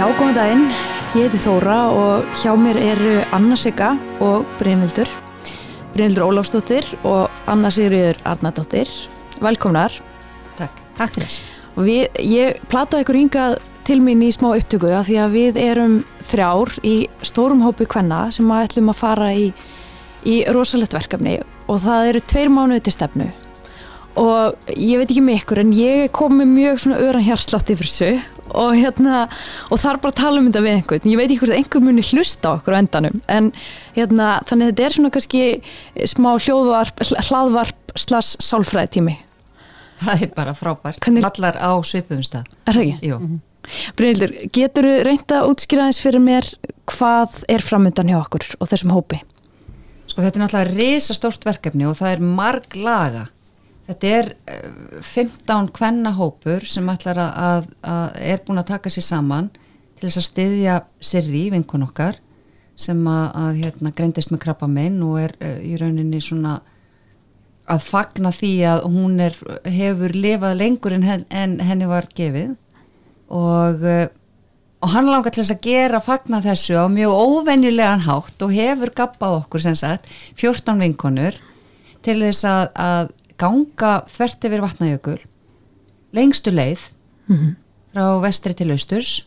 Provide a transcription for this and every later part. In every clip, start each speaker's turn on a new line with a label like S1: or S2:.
S1: Já, góðan daginn. Ég heiti Þóra og hjá mér eru Anna Sigga og Brynhildur. Brynhildur Ólafsdóttir og Anna Sigriður Arnardóttir. Velkomnar.
S2: Takk.
S3: Takk fyrir.
S1: Við, ég plataði ykkur hingað til mín í smá upptöku af því að við erum þrjár í stórum hópi kvenna sem að ætlum að fara í, í rosalegt verkefni og það eru tveir mánuði til stefnu og ég veit ekki með ykkur en ég kom með mjög svona öran hérslátt yfir þessu og hérna og þar bara tala um þetta við einhvern ég veit ekki hvort einhver muni hlusta á okkur á endanum en hérna þannig að þetta er svona kannski smá hljóðvarp hlaðvarp slags sálfræði tími
S2: Það er bara frábært.
S1: Hvernig-
S2: Allar á svipum stað.
S1: er það ekki?
S2: Jú.
S1: Brynhildur, getur þú reynda að útskýra eins fyrir mér hvað er framöndan hjá okkur og þessum hópi?
S2: Sko þetta er náttúrulega risastórt verkefni og það er marg laga. Þetta er eh, 15 kvennahópur sem ætlar að, að, er búin að taka sér saman til þess að styðja Sirri, vinkun okkar, sem að, að hérna, greindist með krabba minn og er uh, í rauninni svona að fagna því að hún er, hefur lifað lengur en, hen, en henni var gefið. Og, uh, og hann langar til þess að gera fagna þessu á mjög óvenjulegan hátt og hefur gabbað okkur sem sagt 14 vinkonur til þess að, að ganga þvert yfir vatnajökul lengstu leið frá vestri til austurs.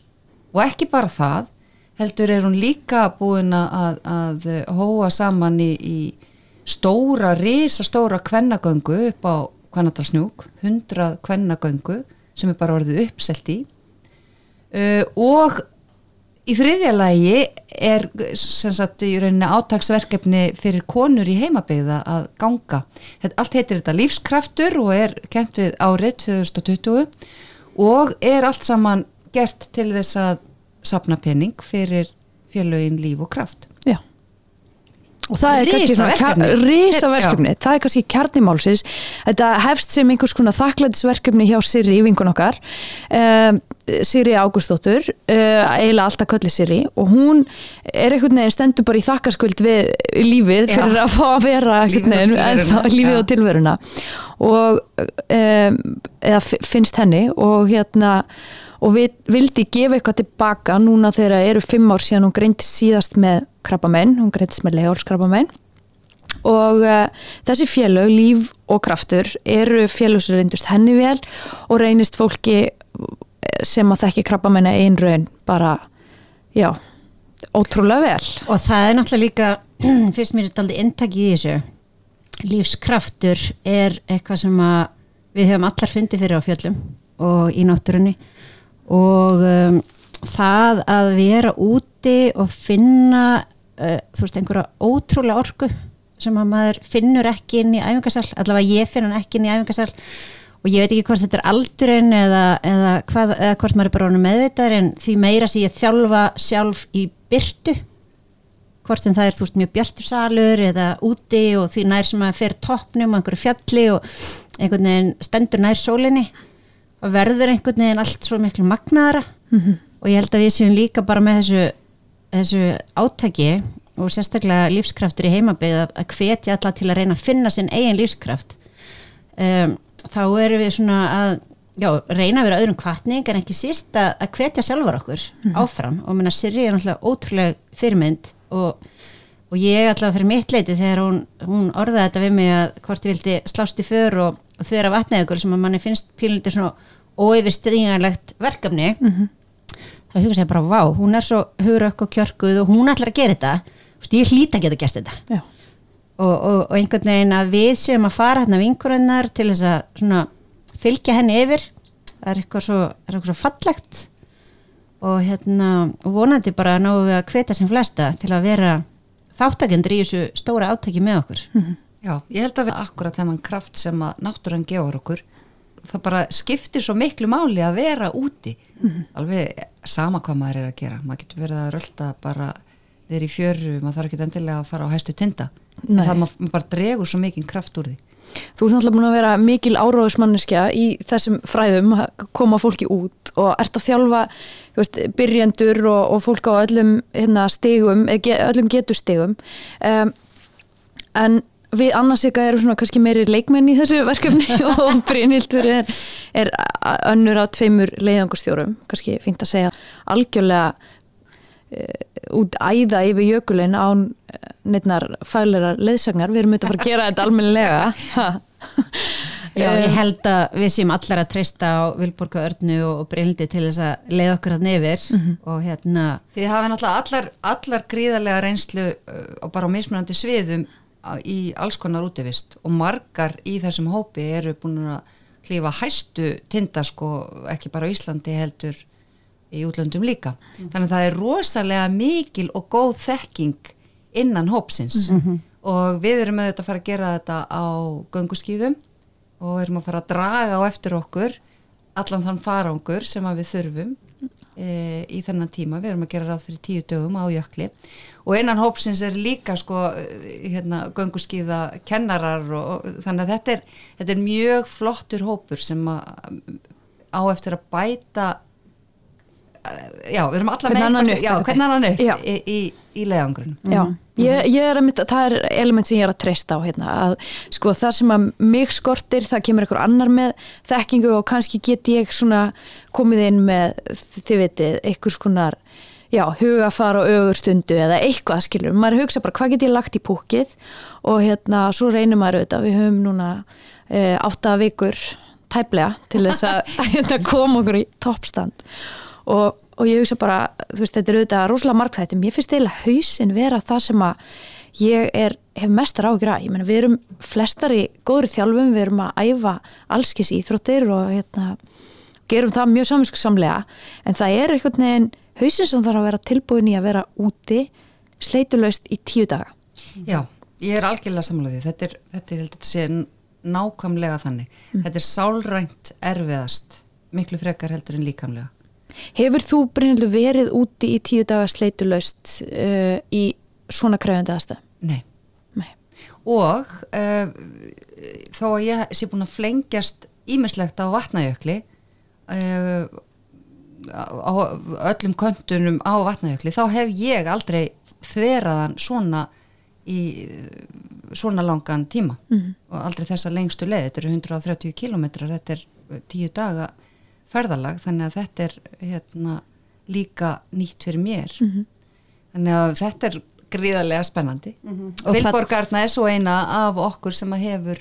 S2: Og ekki bara það heldur er hún líka búin að, að hóa saman í, í stóra, risastóra kvennagöngu upp á kvennadalsnjúk 100 kvennagöngu sem er bara orðið uppselt í. Uh, og í þriðja lagi er sagt átaksverkefni fyrir konur í heimabegða að ganga. Þetta, allt heitir þetta lífskraftur og er kent við árið 2020 og er allt saman gert til þess að sapna pening fyrir félögin líf og kraft.
S1: Og það er kannski svona
S2: Risaverkefni.
S1: það er kannski kjarnimálsins. Þetta hefst sem einhvers konar þakklæðisverkefni hjá Sirri, vinkun okkar um, Sirri Ágústóttur uh, eiginlega alltaf kölli Sirri og hún er einhvern veginn stendur bara í þakkarskuld við lífið
S2: Já.
S1: fyrir að fá að vera
S2: Lífið og tilveruna.
S1: tilveruna. Og um, eða fi- finnst henni. Og hérna og við vildi gefa eitthvað tilbaka núna þegar eru fimm ár síðan hún greintist síðast með krabbamenn, hún greintist með legálskrabbamenn og uh, þessi félög, líf og kraftur eru félög sem reyndust henni vel og reynist fólki eh, sem að þekki krabbamenn einn raun bara, já ótrúlega vel.
S3: Og það er náttúrulega líka, fyrst mér er þetta aldrei inntakið í þessu, lífskraftur er eitthvað sem að við höfum allar fundið fyrir á fjöllum og í náttúrunni og um, það að vera úti og finna uh, þú veist einhverja ótrúlega orku sem að maður finnur ekki inn í æfingasal, allavega ég finn hann ekki inn í æfingasal og ég veit ekki hvort þetta er aldurinn eða, eða, hvað, eða hvort maður er bara meðvitaður en því meira sem ég þjálfa sjálf í byrtu hvort sem það er þú veist mjög bjartur salur eða úti og því nær sem að fer toppnum á einhverju fjalli og einhvern veginn stendur nær sólinni og verður einhvern veginn allt svo miklu magnaðara. Og ég held að við séum líka bara með þessu, þessu átaki og sérstaklega lífskraftur í heimabið að, hvetja alla til að reyna að finna sinn eigin lífskraft. Um, þá erum við svona að já, reyna að vera öðrum kvartning en ekki síst að, að hvetja sjálfur okkur áfram. Og menna Sirri er náttúrulega ótrúlega fyrirmynd og, og ég allavega fyrir mitt leiti þegar hún, hún orðaði þetta við mig að hvort ég vildi slást í för og, og þau er að vatna ykkur sem að manni finnst pílundir svona óyfirstringarlegt verkefni þá hugsa ég bara, vá, hún er svo hugurökk og kjörkuð og hún ætlar að gera þetta. Þú veist, ég hlýta að geta gert þetta.
S1: Já,
S3: og, og, og einhvern veginn að við séum að fara hérna vinkurinnar til þess að svona, fylgja henni yfir. Það er eitthvað svo, er eitthvað svo fallegt. Og hérna og vonandi bara náum við að hveta sem flesta til að vera þáttakendur í þessu stóra átaki með okkur.
S2: Já, ég held að við akkurat þennan kraft sem að náttúran gefur okkur það bara skiptir svo miklu máli að vera úti. Alveg sama hvað maður er að gera. Maður getur verið að rölda bara þeir í fjöru, maður þarf ekki endilega að fara á hæstu tinda. Það maður bara dregur svo mikinn kraft úr því.
S1: Þú ert náttúrulega búin að vera mikil áráðusmanneskja í þessum fræðum að koma fólki út og ert að þjálfa veist, byrjendur og, og fólk á öllum hérna, stigum, ge- öllum getustigum. Um, en við annars ykkar eru svona kannski meiri leikmenn í þessu verkefni og Brynhildur er, er önnur á tveimur leiðangustjórum, kannski fínt að segja. Algjörlega uh, út æða yfir jökulinn án neittnar fælerar leiðsagnar, við erum auðvitað að fara að gera þetta almennilega.
S3: Já, ég held að við séum allar að treysta á Vilborgu Örnu og Brynhildi til þess að leiða okkur að nefir mm -hmm. og hérna
S2: Þið hafa náttúrulega allar, allar gríðarlega reynslu og bara á mismunandi sviðum í alls konar útivist og margar í þessum hópi eru búin að klífa hæstu tinda sko ekki bara Íslandi heldur í útlöndum líka. Mm. Þannig að það er rosalega mikil og góð þekking innan hópsins mm -hmm. og við erum auðvitað að fara að gera þetta á gönguskýðum og erum að fara að draga á eftir okkur allan þann farangur sem við þurfum e, í þennan tíma, við erum að gera ráð fyrir tíu dögum á jökli og einan hópsins er líka sko hérna, gönguskíða kennarar og, og þannig að þetta er, þetta er mjög flottur hópur sem að, á eftir að bæta já, við erum alla
S1: með
S2: hvernig annan upp í, í, í leiðangrun
S1: Já, ég, ég er að mynda, það er element sem ég er að treysta á hérna, að sko það sem að mig skortir, það kemur einhver annar með þekkingu og kannski get ég svona komið inn með þið veitir, einhvers konar já, hugafar og ögur stundu eða eitthvað skilur, maður hugsa bara hvað get ég lagt í púkið og hérna svo reynir maður auðvitað, við höfum núna e, átta vikur tæplega til þess að hérna, koma okkur í toppstand. Og, og ég hugsa bara, þú veist, þetta er auðvitað rosalega markþættum, ég finnst eiginlega hausin vera það sem að ég er, hef mestar ágjur að, ég menna við erum flestar í góður þjálfum, við erum að æfa allskis íþróttir og hérna gerum það mjög saminsksamlega en það er einhvern veginn hausin sem þarf að vera tilbúin í að vera úti sleitulöst í tíu daga
S2: Já, ég er algjörlega samlega því þetta er, þetta er, þetta sé nákvæmlega þannig, mm. þetta er sálrænt erfiðast miklu frekar heldur en líkamlega
S1: Hefur þú Brynildur verið úti í tíu daga sleitulöst uh, í svona kræfandi aðstæð?
S2: Nei. Nei. Og uh, þó að ég sé búin að flengjast ímislegt á vatnajökli uh, öllum kontunum á vatnajökli þá hef ég aldrei þveraðan svona í svona langan tíma mm -hmm. og aldrei þessa lengstu leið, þetta eru 130 kilometrar, þetta er tíu daga ferðalag þannig að þetta er hérna, líka nýtt fyrir mér mm -hmm. þannig að þetta er gríðarlega spennandi mm -hmm. Vilborgarna er svo eina af okkur sem hefur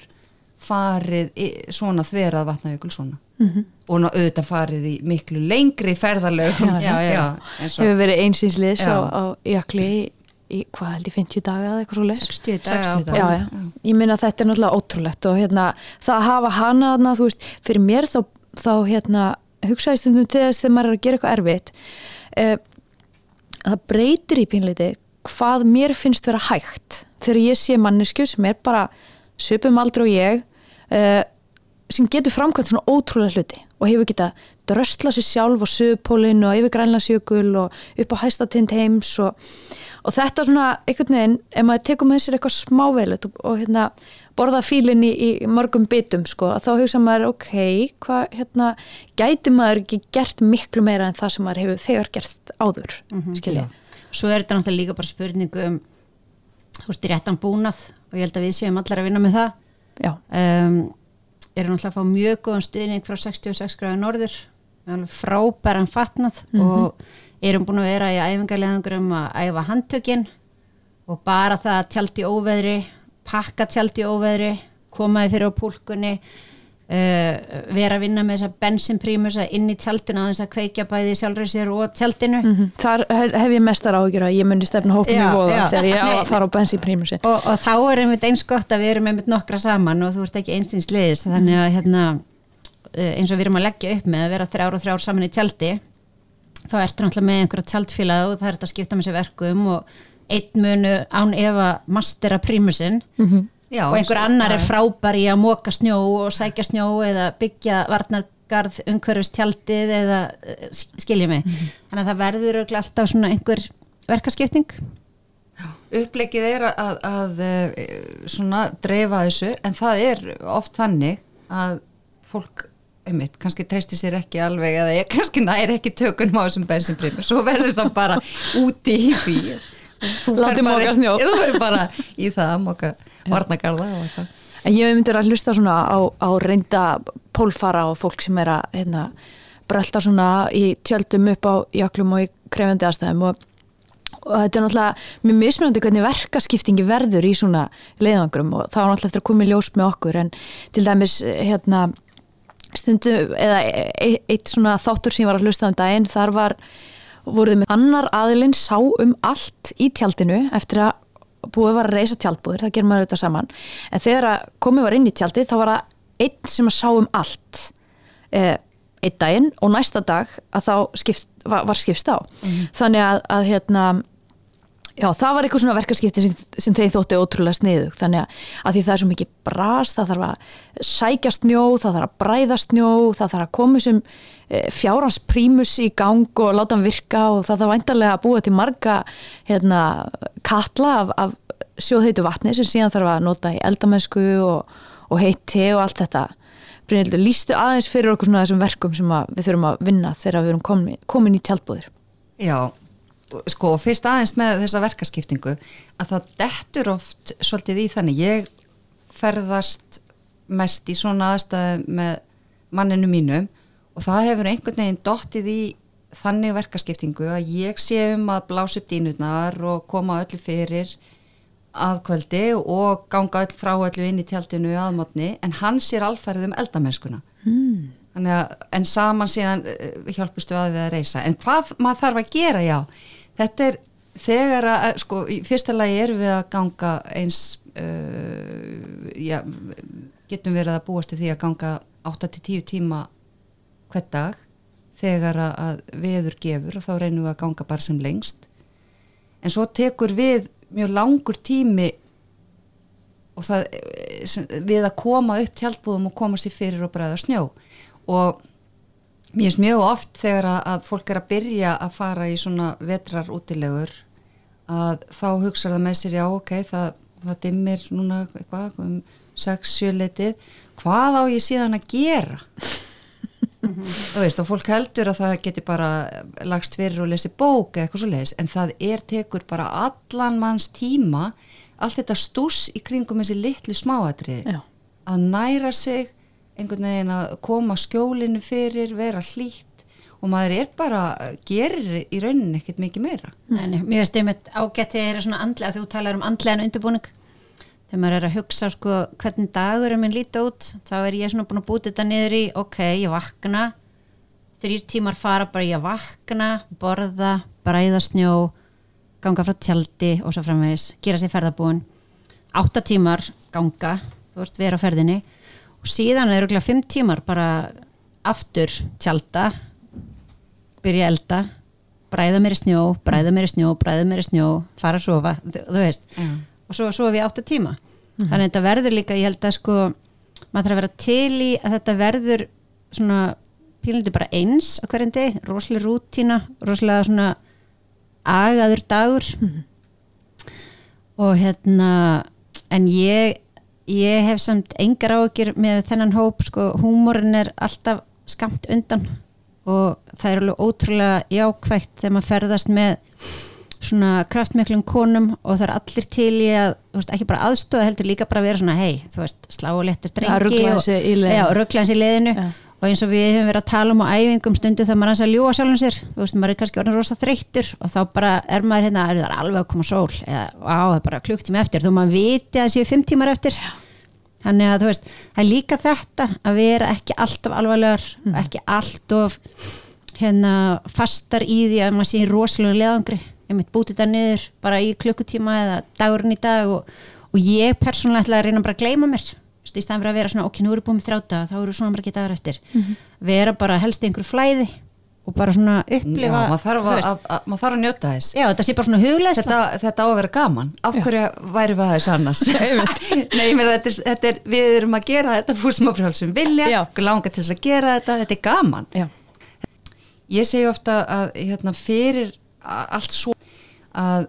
S2: farið í, svona þverað vatnajökul svona. Mm -hmm. og auðvitað farið í miklu lengri ferðalögum.
S1: Já, já, já. hefur verið einsinsliðs á, á jökli í, í hvað held ég 50 daga eða eitthvað svo les
S2: 60 daga, 60 daga.
S1: ég minna að þetta er náttúrulega ótrúlegt og hérna það að hafa hana þú veist, fyrir mér þá, þá hérna hugsaði stundum til þess þegar maður er að gera eitthvað erfitt uh, það breytir í pínleiti hvað mér finnst vera hægt. Þegar ég sé mannesku sem er bara söpum aldrei og ég uh, sem getur framkvæmt svona ótrúlega hluti og hefur getað dröstla sér sjálf og sögupólinn og yfir grænlandsjökul og upp á hæstatind heims og, og þetta svona einhvern veginn, ef maður tekum með sér eitthvað smávelut og, og hérna borða fílinni í, í mörgum bitum sko, þá hugsa maður ok, hvað hérna, gæti maður ekki gert miklu meira en það sem maður hefur þegar gert áður mm -hmm, skilja.
S3: Svo er þetta náttúrulega líka bara spurningu um þú veist, réttan búnað og ég held að við séum allar að vinna með það um, erum náttúrulega að fá mjög góðan stuðning frá 66 gráði norður frábæran fatnað mm -hmm. og erum búin að vera í æfingarlegangur um að æfa handtökinn og bara það að tjaldi óveðri pakka tjaldi óveðri komaði fyrir á púlkunni uh, vera að vinna með þessa bensinprímus inn í tjalduna á þess að kveikja bæði sjálfur sér og tjaldinu.
S1: Mm -hmm. Þar hef ég mestar áhugjur að ég myndi stefna hóknum í voða þegar ég á að fara á bensinprímusi
S3: og, og þá er einmitt eins gott að við erum einmitt nokkra saman og þú ert ekki einstins liðis. Þannig að hérna, uh, eins og við erum að leggja upp með að vera þrjár og þrjár saman í tjaldi þá ertu náttúrulega með einhverja tjaldfílað og það er þetta að skipta með sér verkum og einn munu án efa mastera prímusinn. Mm -hmm. Og einhver annar er frábær í að móka snjó og sækja snjó eða byggja varnargarð umhverfistjaldið eða eh, skiljið mig. Mm -hmm. Þannig að það verður alltaf svona einhver verkaskipting.
S2: Upplegið er að, að, að eh, svona dreifa þessu en það er oft þannig að fólk einmitt, kannski treysti sér ekki alveg eða ég kannski næri ekki tökunum á þessum bensinprímur, svo verður það bara úti í því Þú verður bara í það að móka, eitthvað.
S1: En ég hef myndir að hlusta svona á, á reynda pólfara og fólk sem er að hérna, brölda svona í tjöldum upp á jöklum og í krefandi aðstæðum og, og þetta er náttúrulega mjög mismunandi hvernig verkaskiptingi verður í svona leiðangrum og það var náttúrulega eftir að koma í ljós með okkur. En til dæmis hérna stundu eða e- eitt svona þáttur sem ég var að hlusta um daginn þar var voruð með annar aðilinn sá um allt í tjaldinu eftir að búið var að reysa tjaldbúðir, það gerir maður auðvitað saman. En þegar að komið var inn í tjaldið þá var það einn sem að sá um allt eh, einn daginn og næsta dag að þá skipt, var, var skipst á. Þannig að, að hérna Já, það var eitthvað svona verkarskipti sem, sem þeir þótti ótrúlega sniðug, þannig að, því það er svo mikið bras, það þarf að sækja snjó, það þarf að bræða snjó, það þarf að koma sem e, fjárhansprímus í gang og láta hann virka og það þarf væntalega að búa til marga hérna, katla af, af sjóðheitu vatni sem síðan þarf að nota í eldamennsku og, og heitt te og allt þetta. Brynhildur, lístu aðeins fyrir okkur svona þessum verkum sem við þurfum að vinna þegar við erum komin, komin í tjaldbúðir.
S2: Já, sko, fyrst aðeins með þessa verkaskiptingu að það dettur oft svolítið í þannig, ég ferðast mest í svona aðstæðu með manninu mínum og það hefur einhvern veginn dottið í þannig verkaskiptingu að ég sé um að blása upp dýnurnar og koma öllu fyrir aðkvöldi og ganga öll frá öllu inn í tjaldinu aðmátni en hann sér alfærið um eldamennskuna mm. Að, en saman síðan uh, hjálpustu að við að reysa. En hvað maður þarf að gera, já, þetta er þegar að, sko, í fyrsta lagi erum við að ganga eins, uh, já, getum verið að búast við því að ganga 8-10 tíma hvert dag þegar að viður gefur og þá reynum við að ganga bara sem lengst. En svo tekur við mjög langur tími og það, við að koma upp tjálpúðum og koma sér fyrir og bræða snjó og mér finnst mjög oft þegar að, að fólk er að byrja að fara í svona vetrar útilegur að þá hugsa það með sér já ok, það, það dimmir núna eitthvað um 6-7 letið hvað á ég síðan að gera? Þú veist og fólk heldur að það geti bara lagst fyrir og lesi bók eða eitthvað svo leiðis en það er tekur bara allan manns tíma allt þetta stús í kringum þessi litlu smáatriði að næra sig einhvern veginn að koma skjólinu fyrir, vera hlýtt og maður er bara, gerir í rauninni ekkert mikið meira.
S3: Nei, mér veist einmitt ágætt þegar það er svona andlega, þú talar um andlegan undirbúning, þegar maður er að hugsa sko hvernig dagur er minn lítið út, þá er ég svona búin að búti þetta niður í, ok, ég vakna, þrýr tímar fara bara ég vakna, borða, bræða snjó, ganga frá tjaldi og svo framvegis, gera sér ferðabúin, áttatímar ganga, þú veist, vera á ferðinni og síðan er það fimm tímar bara aftur tjálta byrja elda bræða mér í snjó, bræða mér í snjó bræða mér í snjó, fara að sofa þú, veist, mm. og svo sofa við átta tíma mm. þannig að þetta verður líka, ég held að sko maður þarf að vera til í að þetta verður svona pílindi bara eins á hverjum deg, rosalega rútína rosalega svona agaður dagur mm. og hérna en ég ég hef samt engar áökjur með þennan hóp sko, húmórin er alltaf skamt undan og það er alveg ótrúlega jákvægt þegar maður ferðast með svona kraftmiklum konum og það er allir til í að veist, ekki bara aðstöða heldur líka bara að vera svona hei, þú veist, slá og lettur drengi
S1: ja,
S3: og ruggla hans í leðinu ja. Og eins og við hefum verið að tala um á æfingum stundu þegar maður er að ljúa sjálfum sér. Þú veist, maður er kannski orðin rosa þreyttur og þá bara er maður hérna, er það alveg að koma sól? Eða á, það er bara klukktíma eftir þú maður viti að það séu fimm tímar eftir. Þannig að þú veist, það er líka þetta að vera ekki alltof alvarlegar mm. ekki alltof hérna fastar í því að maður sé rosalega leðangri, ég mitt bútið það niður bara í klukkutíma eða dagurinn í dag og, og ég persónulega ætla að reyna bara að gleyma mér, í staðan fyrir að vera svona ok, nú eru búin með þrjáta, þá eru svona bara ekki dagar eftir. Mm -hmm. vera bara helst í einhverju flæði og bara svona upplifa
S2: Já, maður þarf að, að, að, maður þarf að njóta þess.
S3: Já, þetta sé bara svona hugleist
S2: Þetta, þetta á að vera gaman, af hverju væri við aðeins annars? Nei, ég meina þetta, þetta er, við erum að gera þetta fúr smáfrálsum vilja, langa til þess að gera þetta. Þetta er gaman. Já. Ég segi ofta að hérna, fyrir allt svo að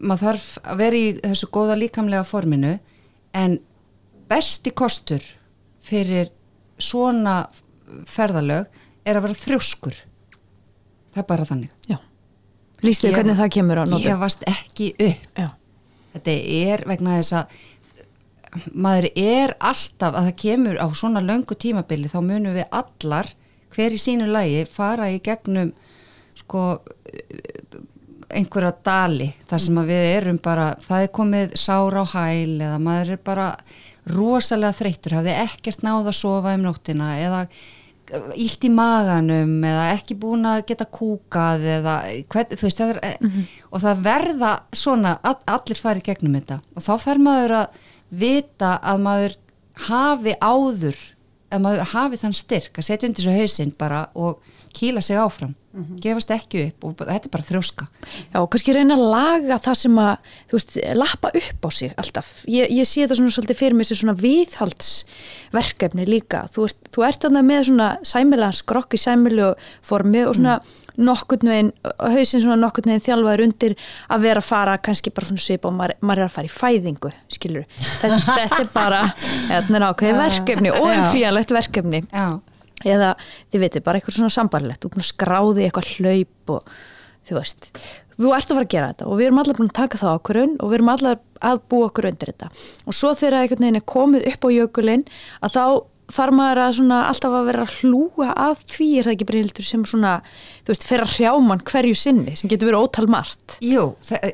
S2: maður þarf að vera í þessu góða líkamlega forminu en besti kostur fyrir svona ferðalög er að vera þrjóskur það er bara þannig
S1: Lýstu þið hvernig það kemur á nótum?
S2: Ég varst ekki upp Já. þetta er vegna þess að maður er alltaf að það kemur á svona löngu tímabili þá munum við allar hver í sínu lagi fara í gegnum sko einhverja dali þar sem að við erum bara, það er komið sára á hæl eða maður er bara rosalega þreyttur, hafði ekkert náð að sofa um nóttina eða ílt í maganum eða ekki búin að geta kúkað eða hvern, þú veist það er, og það verða svona, all, allir fari gegnum þetta. Og þá þarf maður að vita að maður hafi áður að maður hafi þann styrk að setja undir þessu hausinn bara og kýla sig áfram gefast ekki upp og þetta er bara þrjóska
S1: Já, kannski reyna að laga það sem að, þú veist, lappa upp á sig alltaf. Ég, ég sé þetta svona svolítið fyrir mig sem svona viðhaldsverkefni líka. Þú, ert, þú ert þarna með svona sæmilega skrokk í sæmilegu formi og svona nokkurn veginn, hausinn svona nokkurn veginn þjálfaður undir að vera að fara kannski bara svona svipa og maður, maður er að fara í fæðingu, skilur. Þetta, þetta er bara, þetta er ákveði verkefni, óumfíalegt verkefni
S2: Já,
S1: eða þið veitir bara eitthvað svona sambarlegt að skráði eitthvað hlaup og þú veist, þú ert að fara að gera þetta og við erum allar búin að taka það ákvörun og við erum allar að búa okkur undir þetta. Og svo þegar einhvern veginn er komið upp á jökulinn að þá þarf maður að svona alltaf að vera að hlúa að því er það ekki breynildur sem svona þú veist, fer að hrjá mann hverju sinni sem getur verið ótal margt.
S2: Jú,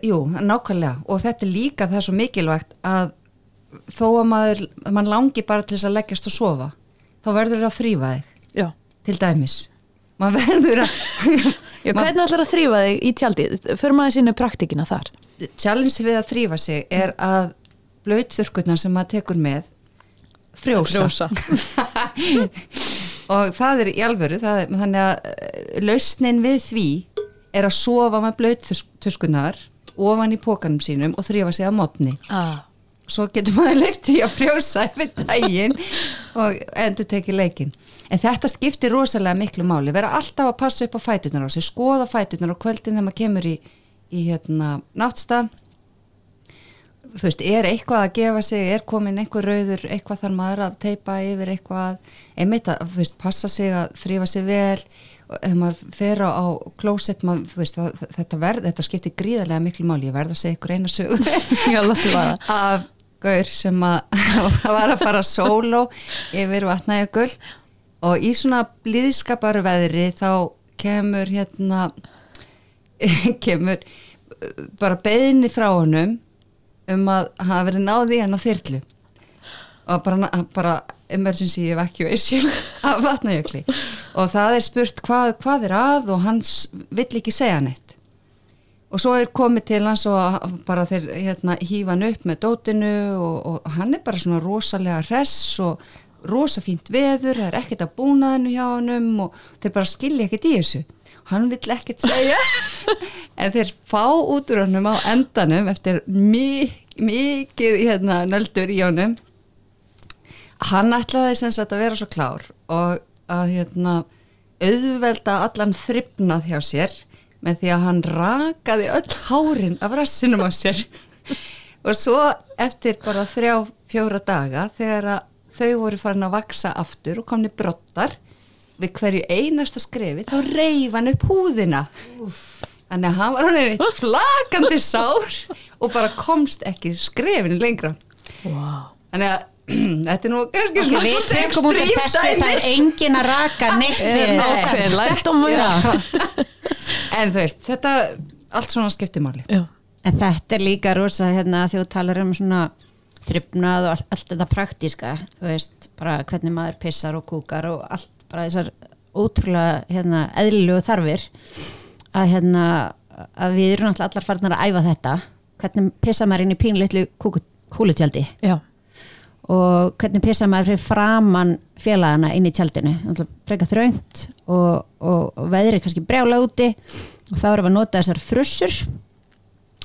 S2: jú, nákvæmlega. Og þetta er líka það er svo mikilvægt að þó að maður, mann langi bara til þess að leggjast og sofa þá verður það að þrýfa þig
S1: Já,
S2: til dæmis. Maður verður að
S1: Já hvernig ætlar að þrýfa þig í tjaldi fyrir maður sinni praktikina þar.
S2: Challenge við að þrýfa sig er að blöytþurkurnar sem maður tekur með frjósa, og það er í alvöru er, þannig að eh, lausnin við því er að sofa með blöytþurkurnar ofan í pókanum sínum og þrýfa sig að mótni
S1: ah.
S2: svo getur maður leift því að frjósa yfir daginn og endur tekið leikin en þetta skiptir rosalega miklu máli. Vera alltaf að passa upp á fæturnar á sig skoða fæturnar á kvöldin þegar maður kemur í, í hérna, náttstað þú veist, er eitthvað að gefa sig er komin einhver rauður, eitthvað þarf maður að teipa yfir eitthvað. Einmitt að, þú veist, passa sig að þrýfa sig vel. Ef maður fer á, klósett, þetta verð þetta skiptir gríðarlega miklu máli, ég verð að segja ykkur eina
S1: bara
S2: af gaur sem að var að fara sóló yfir vatnajökul og í svona blíðskaparu veðri þá kemur hérna kemur uh, bara beðinni frá honum um að hafa verið náði hann á þyrlu. Og bara, bara emergency evacuation af vatnajökli. Og það er spurt hvað, hvað er að og hans vill ekki segja neitt. Og svo er komið til hans og bara þeir hérna, hífa hann upp með dótinu og, og hann er bara svona rosalega hress og rosa fínt veður, það er ekkert að búnaðinu hjá honum og þeir bara skilja ekkert í þessu. Hann vill ekkert segja en þeir fá út úr honum á endanum eftir mi mikið hérna, nöldur í honum. Hann ætlaði sem sagt að vera svo klár og að hérna auðvelda allan þryfnað hjá sér með því að hann rakaði öll hárin af rassinum á sér. Og svo eftir bara þrjá fjóra daga þegar að þau voru farin að vaksa aftur og komni brottar við hverju einasta skrefi þá reyf hann upp húðina. Þannig að hann var hann eitt flakandi sár og bara komst ekki skrefinu lengra.
S1: Wow.
S2: þannig að þetta er nú kannski
S3: Ok,
S2: svona
S3: við tökum út af þessu, það er engin að raka neitt fyrir
S1: að vera
S2: en þú veist, þetta allt svona skiptir máli.
S1: Já,
S3: En þetta er líka rosa hérna þegar þú talar um svona þryfnað og allt, allt þetta praktíska þú veist, bara hvernig maður pissar og kúkar og allt bara þessar ótrúlega hérna eðlilegu þarfir að hérna að við erum alltaf allar farnar að æfa þetta. Hvernig pissa maður inn í pínleitlu kúlutjaldi?
S1: Já,
S3: og hvernig pissa maður fyrir framann félagana inn í tjaldinu? Freka þröngt og, og, og veðri kannski brjála úti og þá erum við að nota þessar frussur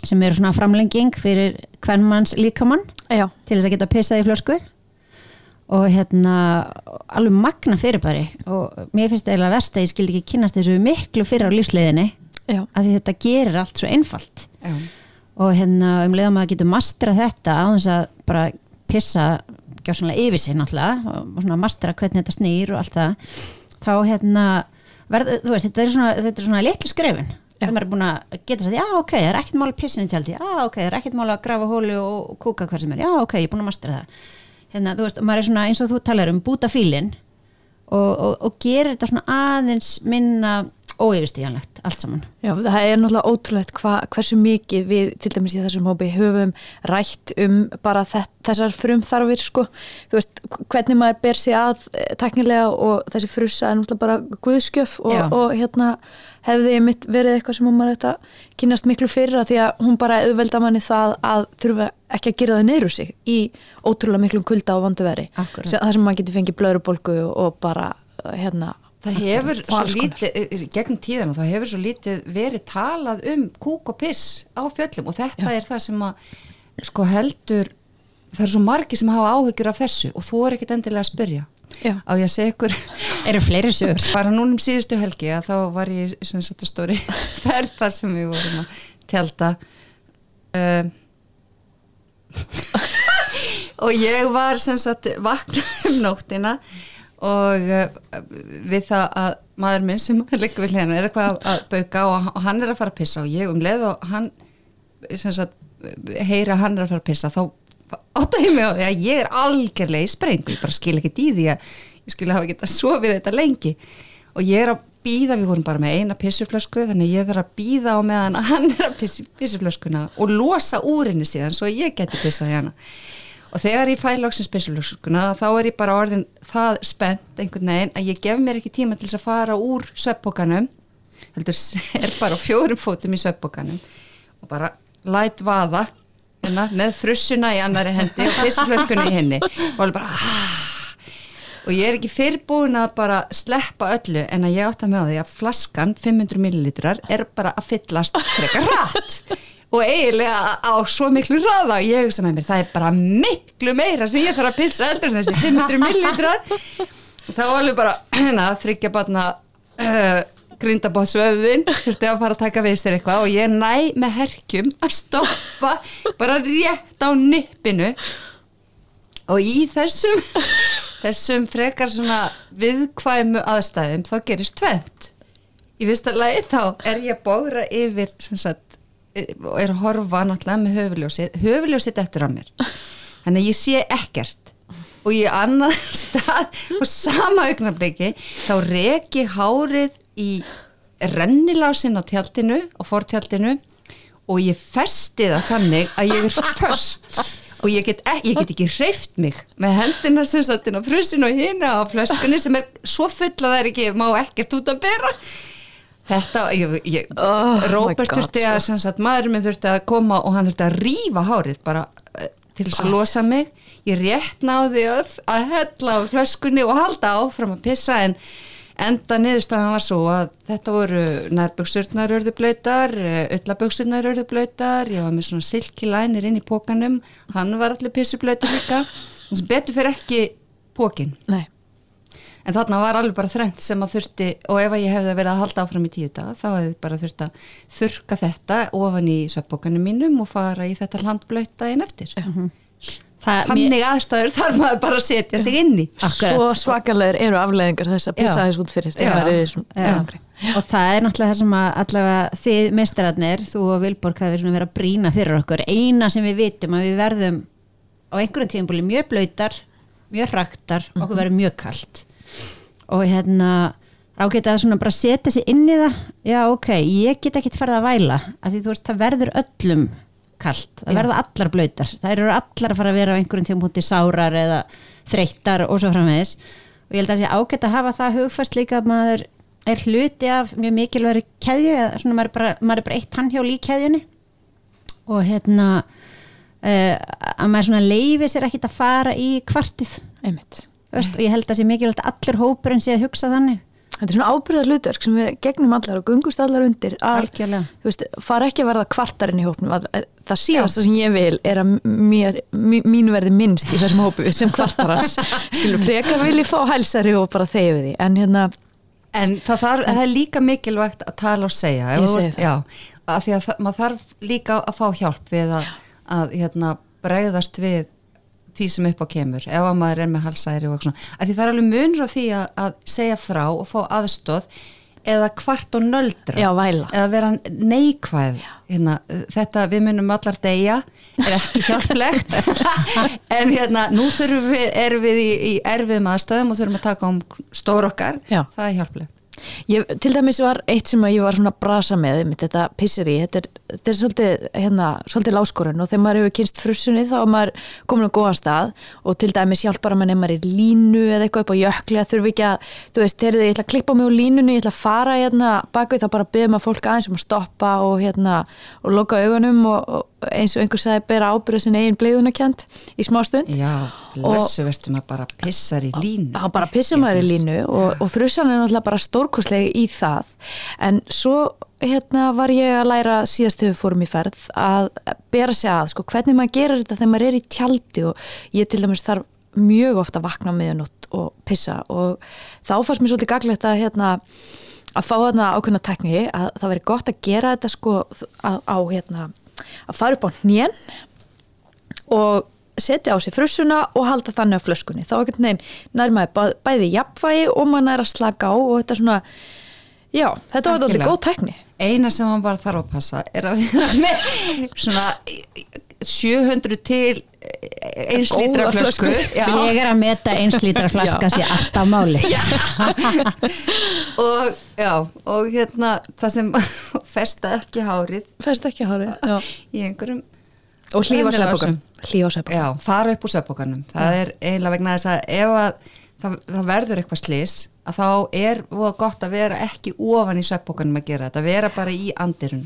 S3: sem eru svona framlenging fyrir hvernmanns líkamann
S1: já,
S3: til þess að geta pissað í flösku. Og hérna alveg magna fyrirbæri. Og mér finnst eiginlega verst að ég skildi ekki kynast þessu miklu fyrir á lífsleiðinni að þetta gerir allt svo einfalt.
S2: Já.
S3: og hérna um leiðum að getur mastra þetta á þess að bara pissa gjásanlega yfir sig náttúrulega og svona mastra hvernig þetta snýr og allt það þá hérna verð, veist, þetta er svona, svona litlu skrefin þegar maður er búin að geta sér, já ok, það er ekkert mál að pissin í tjaldi, já ok, það er ekkert mál að grafa hólu og kúka hvað sem er, já ok, ég er búin að mastera það. Hérna, þú veist, maður er svona eins og þú talar um búta fílinn og, og, og gerir þetta svona aðeins minna óyfirstíjanlegt allt saman.
S1: Já, það er náttúrulega ótrúlegt hva, hversu mikið við til dæmis í þessum hópi höfum rætt um bara þessar frumþarfir sko, þú veist, hvernig maður ber sig að eh, teknilega og þessi frussa er náttúrulega bara guðskjöf og, og hérna hefði mitt verið eitthvað sem maður þetta kynast miklu fyrra því að hún bara auðvelda manni það að þurfa ekki að gera það neyru sig í ótrúlega miklum kulda og vandu veri. Það sem maður getur fengið blöðurbolgu og bara hérna
S2: Það hefur svo lítið, eh, gegnum tíðana, það hefur svo lítið verið talað um kúk og piss á fjöllum og þetta Já. er það sem að sko heldur, það er svo margi sem hafa áhyggjur af þessu og þú er ekkit endilega að spyrja Já. á ég að segja ykkur?
S3: Eru fleiri sögur?
S2: Bara núnum síðustu helgi að þá var ég sem að stóri ferð þar sem við vorum að tjálta uh, og ég var sem sagt vakna um nóttina og uh, við það að maður minn sem líka við hlena er eitthvað að bauka og, hann er að fara að pissa og ég um leið og hann sagt, heyra hann er að fara að pissa þá átt að ég mig á því að ég er algjörlega í sprengu, ég bara skil ekki því að ég skilja hafa getað sofið þetta lengi. Og ég er að býða, við vorum bara með eina pissuflösku þannig ég þarf að býða á meðan hann er að pissi pissuflöskuna og losa úr henni síðan svo ég geti pissað hérna og þegar ég fæ lóksins spesialökskuna þá er ég bara orðin það spennt einhvern veginn að ég gef mér ekki tíma til að fara úr sveppbókanum heldur er bara fjórum fótum í sveppbókanum og bara læt vaða hérna, með frussuna í annari hendi og pisslöskunni í henni og alveg bara aah og ég er ekki fyrrbúin að bara sleppa öllu en að ég átta með á því að flaskan 500 millilitrar er bara að fyllast frekar rætt og eiginlega á svo miklu hraða. Og ég hugsa með mér, það er bara miklu meira sem ég þarf að pissa eldur þessi 500 millilitrar. Þá alveg bara, hérna, þryggja barna uh, grindabótsvöðin þurfti að fara að taka við sér eitthvað og ég næ með herkjum að stoppa bara rétt á nippinu. Og í þessum þessum frekar svona viðkvæmu aðstæðum þá gerist tvent í fyrsta lagi þá er ég að bógra yfir sagt, og er að horfa náttúrulega með höfuljósið höfuljósið eftir á mér. Þannig að ég sé ekkert. Og ég annað stað og sama augnabliki þá reki hárið í rennilásin á tjaldinu og fortjaldinu og ég festi það þannig að ég er först og ég get, ekki, ég get ekki hreift mig með hendina sem satt inn á frusin og hina á flöskunni sem er svo full að það er ekki, má ekkert út að bera Þetta, ég, ég, oh Róbert þurfti að, sko. sagt, maðurinn minn þurfti að koma og hann þurfti að rýfa hárið bara uh, til þess að losa mig. Ég rétt náði að hella á flöskunni og halda áfram að pissa en enda niðurstaðan var svo að þetta voru nærböksurnar örðublöytar, öllaböksurnar örðublöytar, ég var með svona silkilænir inn í pókanum, hann var allir pissublöytar líka, þannig að betur fyrir ekki pókin. Nei en þarna var alveg bara þrengt sem að þurfti og ef ég hefði verið að halda áfram í tíu dag þá hefði bara þurft að þurka þetta ofan í sveppbókanum mínum og fara í þetta landblöyta einn eftir uh -huh. Þannig aðstæður þarf maður bara að setja sig inn í.
S1: Akkurat. Svo svakalega eru afleðingar þess að pissa þess út fyrir
S3: og það er náttúrulega það sem að allavega þið meistararnir, þú og Vilborg hafi verið að brína fyrir okkur. Eina sem við vitum að við verðum á einhverjum tíum búin mjög blöytar mjög raktar, okkur mhm. verður mjög kallt og hérna ágæta að svona bara setja sér inn í það. Já ok, ég get ekki farið að væla af því þú veist, það verður öllum kallt, það já. verður allar blöytar það eru allar að fara að vera á einhverjum tímpúti sárar eða þreyttar og svo framvegis. Og ég held að það sé ágæta að hafa það hugfast líka að maður er hluti af mjög mikilværi keðju eða svona maður er bara, maður er bara eitt handhjól í keðjunni. Og hérna uh, að maður svona leifi sér ekkit að fara í kvartið. Öst, og ég held að það sé mikilvægt allir hópurinn sé að hugsa þannig
S1: Þetta er svona ábyrðar hlutverk sem við gegnum allar og gungust allar undir að veist, fara ekki að verða kvartarinn í hópnum. Að, að, það síðasta sem ég vil er að mér, mín verði minnst í þessum hópu sem kvartarans. Frekar vil ég fá hælsari og bara þegja við því. En hérna
S2: En það, þarf, það er líka mikilvægt að tala og segja.
S1: Ég segi það.
S2: Já, að því að maður þarf líka að fá hjálp við að, að hérna, bregðast við því sem upp á kemur ef að maður er með halsæri og svona. Að því það er alveg munur á því að, að segja frá og fá aðstóð eða kvart og nöldra.
S1: Já,
S2: eða vera neikvæð. Hérna, þetta við munum allar deyja er ekki hjálplegt. En hérna nú þurfum við, erum við í, í erfiðum aðstöðum og þurfum að taka um stór okkar,
S1: Já.
S2: það er hjálplegt
S1: Ég, til dæmis var eitt sem ég var svona brasa með einmitt, þetta pisseri, þetta er, þetta er svolítið, hérna, svolítið láskorun og þegar maður hefur kynst frussunni þá er maður komin á góðan stað og til dæmis hjálpar maður er í línu eða eitthvað upp á jökli að þurfi ekki að, þú veist, heyrðu, ég ætla að klippa mig úr línunni, ég ætla að fara hérna bakvið þá bara byrðum að fólk aðeins um að stoppa og hérna, og loka augunum og, og eins og einhver sagði bera ábyrða sin eigin bleiðunarkjönd í smá stund.
S2: Já, blessu verðum að bara pissar í línu.
S1: þá bara pissum maður í línu og, og frussan er náttúrulega bara stórkoslega í það. En svo hérna var ég að læra síðast þegar við fórum í ferð að bera sig að sko hvernig maður gerir þetta þegar maður er í tjaldi og ég til dæmis þarf mjög ofta að vakna meðanótt og pissa og þá fannst mér svolítið gaglegt að hérna að fá þarna ákveðna tekni að það veri gott að gera þetta sko á hérna að fara upp á hnén og setja á sig frussuna og halda þannig á flöskunni. Þá ekkert neginn nær maður bæ, bæði jafnvægi og maður nær að slaka á og þetta svona já, þetta var alltaf góð tækni.
S2: Eina sem hann bara þarf að passa er að vera með svona 700 til eins
S1: Góða
S2: lítra flösku. Já.
S3: ég er að meta eins lítra flaska sér alltaf máli.
S2: Og já og hérna það sem festa ekki hárið.
S1: Fæst ekki að hári já.
S2: í einhverjum
S1: og hlýfa
S2: já, fara upp úr sveppokanum það er eiginlega vegna þess að ef að það, það verður eitthvað slis að þá er gott að vera ekki ofan í sveppokanum að gera þetta, vera bara í andirun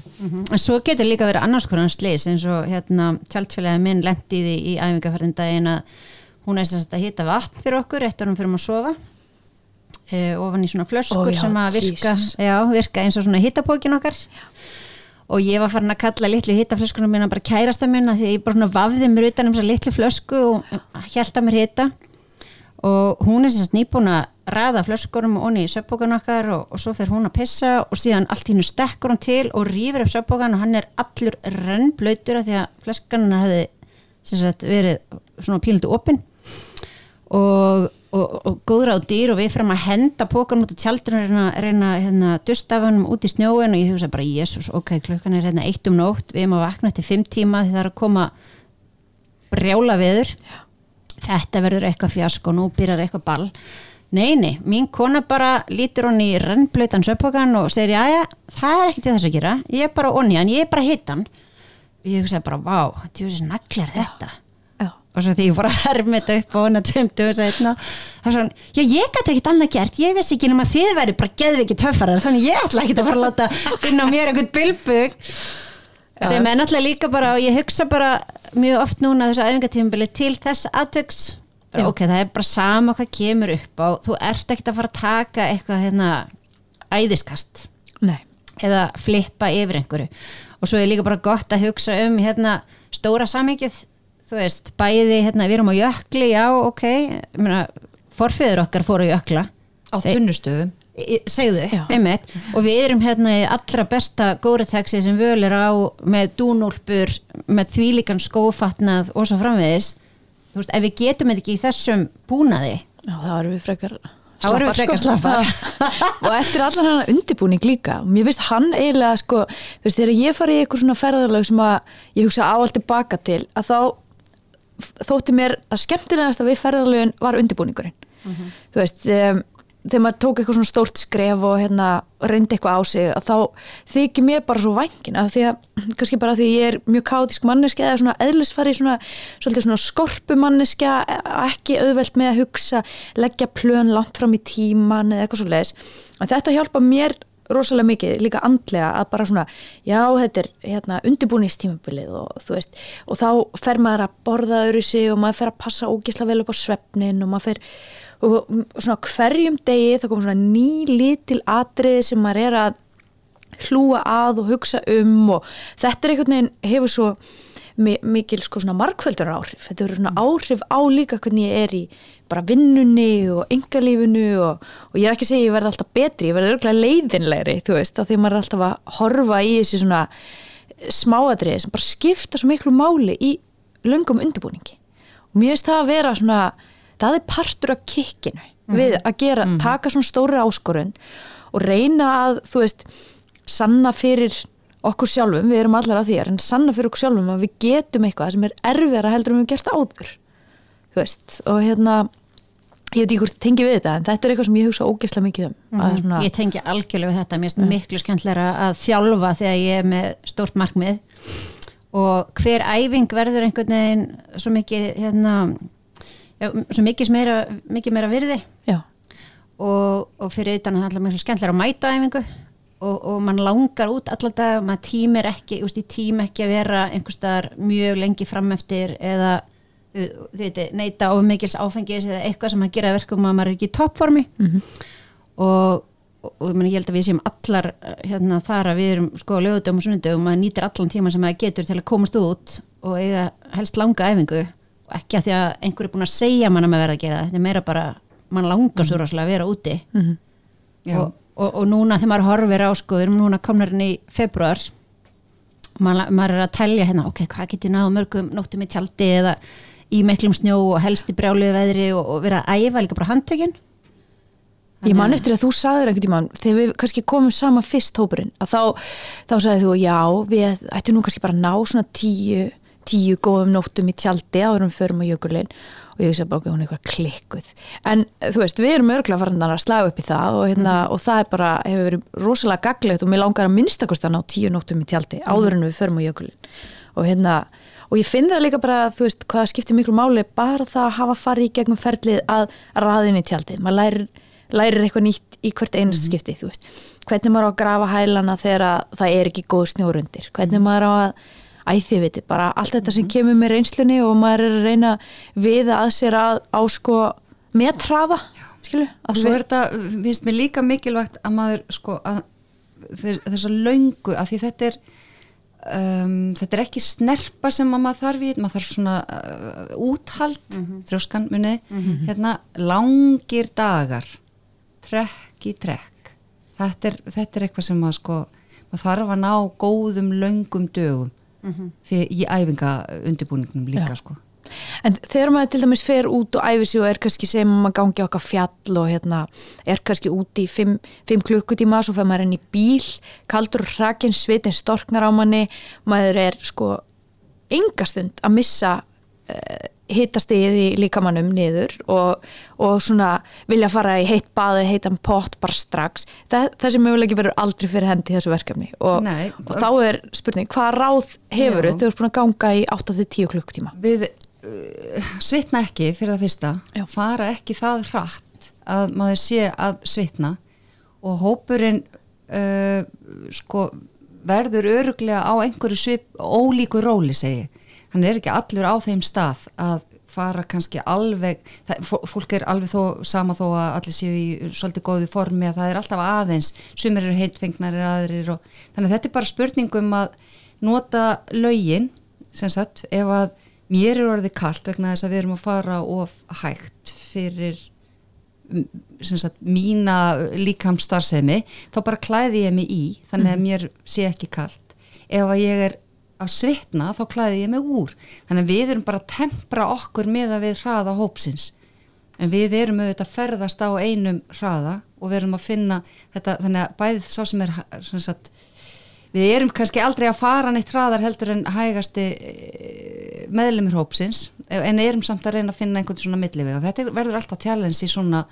S3: en svo getur líka verið annars konar slís eins og hérna tjaldfélagi minn lendi í því í æfingarferðin daginn að hún er sem sagt að hita vatn fyrir okkur eftir hún fyrir að sofa e, ofan í svona flöskur
S1: Ó, já,
S3: sem að virka, já, virka eins og svona hitapókin okkar. Og ég var farin að kalla litlu hitaflöskunum mína bara kærasta minna því ég bara svona vafði mér utan um þessa litlu flösku og held að mér hita og hún er sem sagt nýbúin að ræða flöskurum og onni í söppbókan okkar og, og svo fer hún að pissa og síðan allt hínu stekkur hann til og rýfur upp söppbókan og hann er allur rennblöytur af því að flöskan hefði sagt verið svona pílundu opinn og, og, og góðra á dýr og við fyrir að henda pókan út á tjaldinu og reyna, reyna hérna, dust af hann út í snjóin og ég hugsa bara, jésus, ok, klukkan er hérna eitt um nótt, við erum að vakna til fimm tíma því það er að koma brjála veður þetta verður eitthvað fjask og nú byrjar eitthvað ball. Nei, nei, mín kona bara lítur hún í rennblöytan söppokan og segir, já, já, það er ekkert við þess að gera. Ég er bara onni hann, ég er bara hittan ég hugsa bara, vá, tjóðis naglar þetta.
S1: Já.
S3: og svo því ég fór að herma þetta upp á hana tömdu og setna þá svo hann, já ég gæti ekkert annað gert. Ég vissi ekki nema þið væri bara geðviki töffarar þannig ég ætla ekkert að fara að láta finna mér einhvern bilbug sem er náttúrulega líka bara og ég hugsa bara mjög oft núna þessu æfingatímabili til þess aðtöks ok, það er bara sama hvað kemur upp á þú ert ekkert að fara að taka eitthvað hérna æðiskast.
S1: Nei,
S3: eða flippa yfir einhverju. Og svo er líka bara gott að hugsa um hérna stóra samengið þú veist, bæði hérna, við erum á jökli já, ok, ég meina forfeyður okkar fóru jökla.
S2: Á tunnustöðum
S3: segðu, einmitt. Og við erum hérna í allra besta góritegsi sem völ er á með dúnúlpur með þvílíkan skófatnað og svo framvegis. Þú veist, ef við getum þetta ekki í þessum búnaði
S1: já, þá erum við frekar
S3: Þá erum við frekar slappar.
S1: og eftir allan hann undirbúning líka mér finnst hann eiginlega sko, þú veist, þegar ég fari í eitthvað svona ferðarlag sem að ég hugsa áallt tilbaka til að þá þótti mér að skemmtilegast að við ferðarlagin var undirbúningurinn. Þú veist um, þegar maður tók eitthvað svona stórt skref og hérna reyndi eitthvað á sig að þá þykir mér bara svo vængin af því að, kannski bara því ég er mjög kátísk manneska eða svona eðlisfari svona, svona skorpu manneska ekki auðvelt með að hugsa leggja plön langt fram í tíman eða eitthvað svo leiðis en þetta hjálpa mér rosalega mikið, líka andlega að bara svona, já þetta er hérna undirbúningstímabilið og þú veist og þá fer maður að borða öðru sig og maður fer að passa ógisla vel upp á svefnin og maður fer og svona hverjum degi þá kom svona ný lítil atriði sem maður er að hlúa að og hugsa um og þetta er einhvern veginn hefur svo mi- mikil sko svona markvöldur áhrif þetta verður svona áhrif á líka hvernig ég er í bara vinnunni og engalífinu og, og ég er ekki að segja ég verði alltaf betri ég verði örgulega leiðinlegri þú veist að því maður er alltaf að horfa í þessi svona smáatriði sem bara skipta svo miklu máli í löngum undirbúningi. Og mér finnst það að vera svona það er partur af kikkinu við að gera, taka svona stóri áskorun og reyna að, þú veist sanna fyrir okkur sjálfum við erum allar að því, en sanna fyrir okkur sjálfum að við getum eitthvað sem er erfiðara heldur en við gert áður. Þú veist, og hérna ég veit ekki hvort tengi við þetta en þetta er eitthvað sem ég hugsa ógeðslega mikið um mm -hmm. svona,
S3: Ég tengi algjörlega við þetta, mér finnst miklu skemmtilega að þjálfa þegar ég er með stórt markmið. Og hver æfing verður einhvern veginn svo mikið hérna, svo mikið meira, mikið meira virði. Og, og fyrir utan að það er alltaf miklu skemmtilega að mæta æfingu. Og, og mann langar út allan dag, maður tímir ekki úst, tím ekki að vera einhverstaðar mjög lengi frameftir eða veit, neyta of mikils áfengis eða eitthvað sem að gera verkum að maður er ekki í toppformi.
S1: Mhm.
S3: og, og, og ég, meni, ég held að við séum allar hérna þar að við erum sko lögutum og sunnundum og maður nýtir allan tíma sem maður getur til að komast út og eiga helst langa æfingu. og ekki að því að einhver er búin að segja mann að maður verða að gera það, þetta er meira bara mann langar svo rosalega að vera úti
S1: Mhm.
S2: Já.
S3: og, og, og núna þegar maður horfir á sko, við erum núna komnar inn í februar maður, maður er að telja hérna, ok, hvað get ég náðu mörgum nóttum í tjaldi eða í miklum snjó og helst í brjálu veðri og, og vera að æfa líka bara handtökin
S1: Ég man eftir að þú sagðir einhvern tímann þegar við kannski komum saman fyrst hópurinn að þá, þá sagði þú já við ættum nú kannski bara að ná svona tíu, tíu góðum nóttum í tjaldi áður um förum á jökulinn og ég hugsa bara okkur hún er eitthvað klikkuð. En þú veist við erum örgulega farin að slaga upp í það og, hérna, og það er bara hefur verið rosalega gaglegt og mér langar að minnstakost að ná tíu nóttum í tjaldi áður en við förum á jökulinn. Og hérna og ég finn það líka bara, þú veist, hvað skiptir miklu máli bara það að hafa farið í gegnum ferlið að raðin í tjaldið, maður lærir lærir eitthvað nýtt í hvert einast skipti þú veist, hvernig maður á að grafa hælana þegar að það er ekki góð snjórundir hvernig maður á að, æði viti bara allt þetta sem kemur með reynslunni og maður er að reyna við að sér að á sko metraða skilu,
S2: og svo er þetta, finnst mér líka mikilvægt að maður sko að þess að löngu, að því þetta er um, þetta er ekki snerpa sem að maður þarf í, maður þarf svona uh, úthald, þrjóskan muni, hérna, langir dagar trekk í trekk. Þetta er, þetta er eitthvað sem maður sko maður þarf að ná góðum löngum dögum fyrir, í æfinga undirbúningnum líka
S1: Já.
S2: sko
S1: en þegar maður til dæmis fer út og æfi sig og er kannski sem maður gangi okkar fjall og hérna er kannski út í 5 klukkutíma svo fer maður inn í bíl kaldur og hrakin, svitin storknar á manni maður er sko engastund að missa uh, hittastigið í líkamannum niður og, og svona vilja fara í heitt baði, heitan pott bara strax, það, þessi möguleiki verður aldrei fyrir hendi í þessu verkefni. Og,
S2: Nei.
S1: og þá er spurning, hvað ráð hefur þau eru búin að ganga í 8-10 klukkutíma?
S2: Við uh, svitna ekki fyrir það fyrsta.
S1: Já.
S2: fara ekki það hratt að maður sé að svitna. Og hópurinn uh, sko verður öruglega á einhverju svip ólíku róli segi hann er ekki allur á þeim stað að fara kannski alveg það, fó- fólk er alveg þó sama þó að allir séu í svolítið góðu formi að það er alltaf aðeins, sumir eru heitfengnar aðrir og þannig að þetta er bara spurning um að nota lögin sem sagt, ef að mér er orðið kalt vegna þess að við erum að fara of hægt fyrir sagt, mína líkamstarfsemi, þá bara klæði ég mig í, þannig að mér sé ekki kalt. Ef að ég er að svitna, þá klæði ég mig úr. Þannig að við erum bara að tempra okkur með að við hraða hópsins. En við erum auðvitað að ferðast á einum hraða og við erum að finna þetta, þannig að bæðið sá sem er sem sagt, við erum kannski aldrei að fara neitt hraðar heldur en hægasti eh, meðlumur hópsins en erum samt að reyna að finna einhvern svona millivega. Þetta er- verður alltaf challenge í svona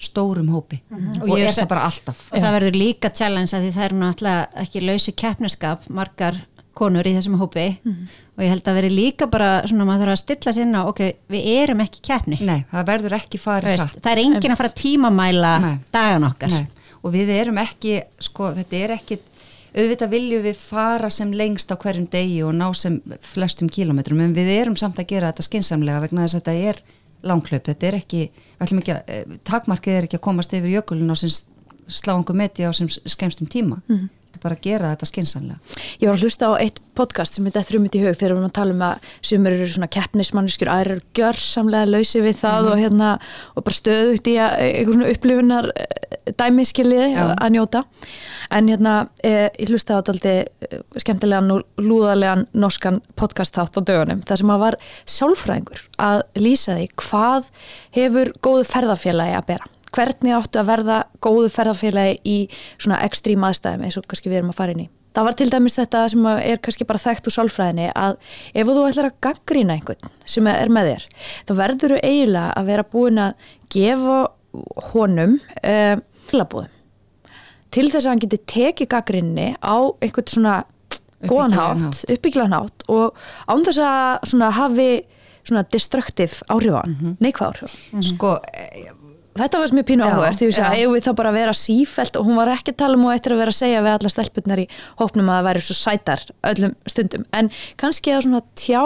S2: stórum hópi
S3: Og
S2: og,
S3: ég
S2: er það bara alltaf.
S3: og það verður líka challenge að því það er náttúrulega ekki lausu keppniskap margar konur í þessum hópi. Og ég held að veri líka bara svona maður þarf að stilla sér inn á ok, við erum ekki keppni.
S2: Nei, það verður ekki farið hratt.
S3: það er enginn að fara tímamæla
S2: Nei.
S3: dagan okkar.
S2: Nei, og við erum ekki, sko, þetta er ekki auðvitað viljum við fara sem lengst á hverjum degi og ná sem flestum kílómetrum, en við erum samt að gera þetta skinsamlega vegna þess að þetta er langklaup, þetta er ekki, ekki að eh, takmarkið er ekki að komast yfir jökulin á sem slá einhver meti á sem skemstum tíma,
S1: Mhm.
S2: Þetta bara að gera þetta skinsamlega.
S1: Ég var að hlusta á eitt podcast sem þetta þrjumit í hug þegar við erum að tala um að sumir eru svona keppnismanneskjur, aðrir eru gjörsamlega lausi við það og hérna og bara stöðugt í að einhver svona upplifunar dæmiskiliði
S2: Já.
S1: að njóta en hérna eh, ég hlusta á daldi skemmtilegan og lúðalegan norskan podcast þátt á dögunum þar sem að var sálfræðingur að lýsa því hvað hefur góðu ferðafélagi að bera hvernig áttu að verða góðu ferðarfélagi í svona ekstrím aðstæðum eins og kannski við erum að fara inn í. Það var til dæmis þetta sem er kannski bara þekkt úr sálfræðinni að ef þú ætlar að gaggrína einhvern sem er með þér, þá verður þú eiginlega að vera búin að gefa honum uh, tilabúðum til þess að hann geti tekið gaggrinni á einhvern svona góðan hátt, uppbygglan hátt og án þess að hafi svona destruktiv áhrif á hann,
S2: Mhm.
S1: neikvæð áhrif á hann.
S2: sko, eh,
S1: Þetta sem ég pínu áhugast, því að eigum við þá bara að vera sífelt og hún var ekki að tala um og eftir að vera að segja við alla stelpunnar í hópnum að það væri svo sætar öllum stundum, en kannski að svona tjá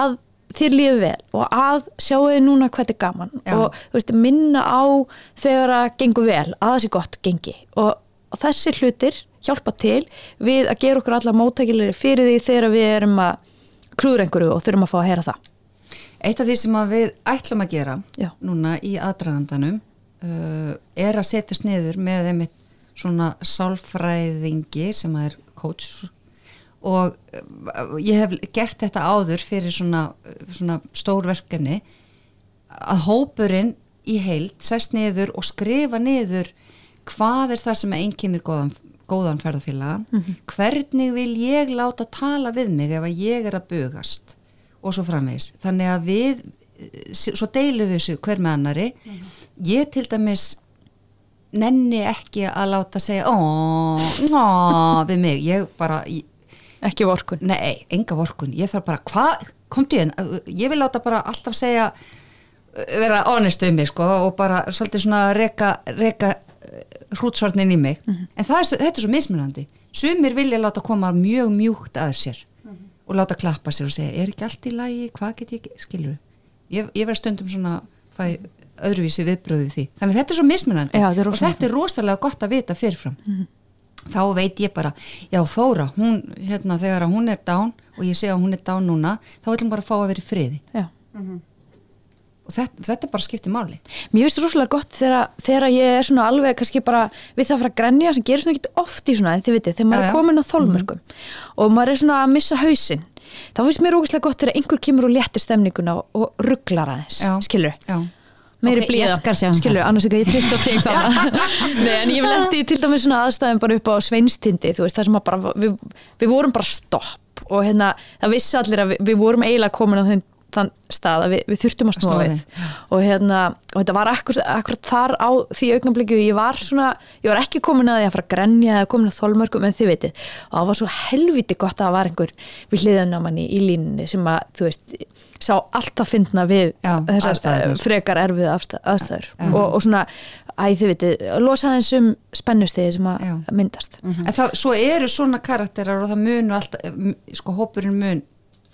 S1: að þér lífi vel og að sjáu þið núna hvað þetta er gaman
S2: Já.
S1: og veist, minna á þegar að gengur vel, að það sé gott gengi. Og, og þessi hlutir hjálpa til við að gera okkur alla móttækilegri fyrir því þegar við erum að klúður einhverju og þurfum að fá að heyra það
S2: eitt af því sem við ætlum að gera
S1: Já.
S2: núna í aðdragandanum uh, er að setjast niður með einmitt svona sálfræðingi sem er coach. Og uh, ég hef gert þetta áður fyrir svona, svona stór verkefni að hópurinn í heild sest niður og skrifa niður hvað er það sem einkennir góðan, góðan ferðarfélaga hvernig vil ég láta tala við mig ef að ég er að bugast og svo framvegis. Þannig að við eh, svo deilum við þessu hver með annari ég til dæmis nenni ekki að láta segja ó, ó, við mig. Ég bara, ég,
S1: ekki vorkun
S2: Nei, enga vorkun, ég þarf bara, hvað, komdu inn, ég vil láta bara alltaf segja, vera honest um mig, sko, og bara svolítið svona reka, reka hrútsvarnin í mig, en það er, svo- þetta er svo mismunandi, sumir vilja láta koma mjög mjúkt að sér og láta klappa sér og segja, er ekki allt í lagi, hvað get ég, skilur ég, ég verð stundum svona, fæ öðruvísi viðbröðu því, þannig þetta er svo mismunandi
S1: Já, þetta er
S2: og þetta er rosalega gott að vita fyrirfram. Þá veit ég bara, já Þóra hún, hérna þegar að hún er dán og ég sé að hún er dán núna, þá viljum bara fá að vera í friði.
S1: Já.
S2: Og þetta, þetta bara skiptir máli.
S1: Mér finnst það rosalega gott þegar, þegar ég er svona alveg kannski bara við það að fara að grenja sem gerir svona ekkert oft í svona þið vitið, þegar maður er komin á þólmörkum og maður er svona að missa hausinn þá finnst mér ógæslega gott þegar einhver kemur og léttir stemninguna og, og rugglar aðeins skilur,
S2: já,
S1: meiri
S3: Ok,
S1: blíða
S3: um
S1: skilur, annars ekki að ég trist á þig hvað Nei, en ég vil lendi til dæmis svona aðstæðum bara upp á sveinstindi, þú veist, það sem að bara við, við vorum bara stopp og hérna, það vissi allir að við, við vorum eiginlega komin á þenn þann stað að við, við þurftum að snúa við og hérna, og þetta var akkur, akkur þar á því augnablikju, ég var svona ég var ekki komin að því að fara að grenja eða komin að þolmörkum en þið vitið, og það var svo helviti gott að það var einhver við hliðan á manni í línunni sem að, þú veist sá alltaf fyndna við
S2: Já,
S1: þessar
S2: aðstæðurnar.
S1: eh, frekar erfið aðstæður
S2: Já.
S1: og, og svona, æ þið vitið losa aðeins um spennustiði sem að
S2: Já.
S1: myndast
S2: en það, svo eru svona karakterar og það munu alltaf, sko hópurinn mun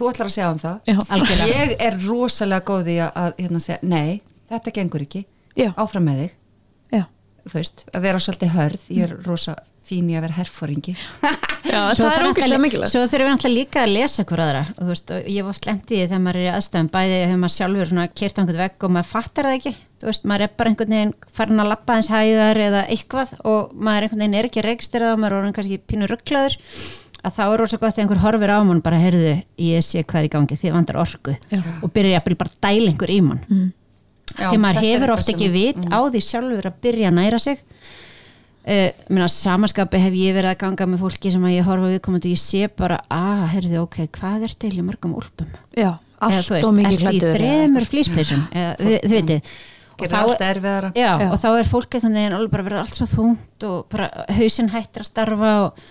S2: þú ætlar að segja um það.
S1: Já.
S2: Ég er rosalega góð í að, að hérna, segja, nei, þetta gengur ekki.
S1: Já.
S2: áfram með þig.
S1: Já.
S2: þú veist, að vera svolítið hörð. Ég er rosa fín í að vera herfóringi
S1: Já,
S3: Svo
S1: er
S3: þurfum við náttúrulega líka að lesa hver aðra. Og, þú veist, og ég hef oft lendið því þegar maður er í aðstæðum bæði hefur maður sjálfur svona kert á einhvern vegg og maður fattar það ekki. Þú veist, maður er bara einhvern veginn farin að lappa eins hægar eða eitthvað og maður einhvern veginn er ekki registrað og maður er kannski pínu rugglaður að þá er rosa gott að einhver horfir á mann bara heyrðu, ég sé hvað er í gangi því vandar orku. Og byrja jafnvel bara að dæla einhver í mann.
S2: Já,
S3: því maður
S2: er
S3: hefur oft ekki vit á því sjálfur að byrja að næra sig. Uh, minna, samaskapi hef ég verið að ganga með fólki sem að ég horfa viðkomandi og ég sé bara, að, heyrðu, ok, hvað er til í mörgum úlpum?
S1: Já,
S3: Eða,
S1: allt
S3: þú veist,
S1: og mikið
S3: ertu í þremur flýspeysum eða þið, vitið. Og þá-
S2: erfiðara.
S3: Já,
S1: Já.
S3: og þá er fólk einhvern veginn alveg bara verið allt svo þungt og bara hausinn hættir að starfa og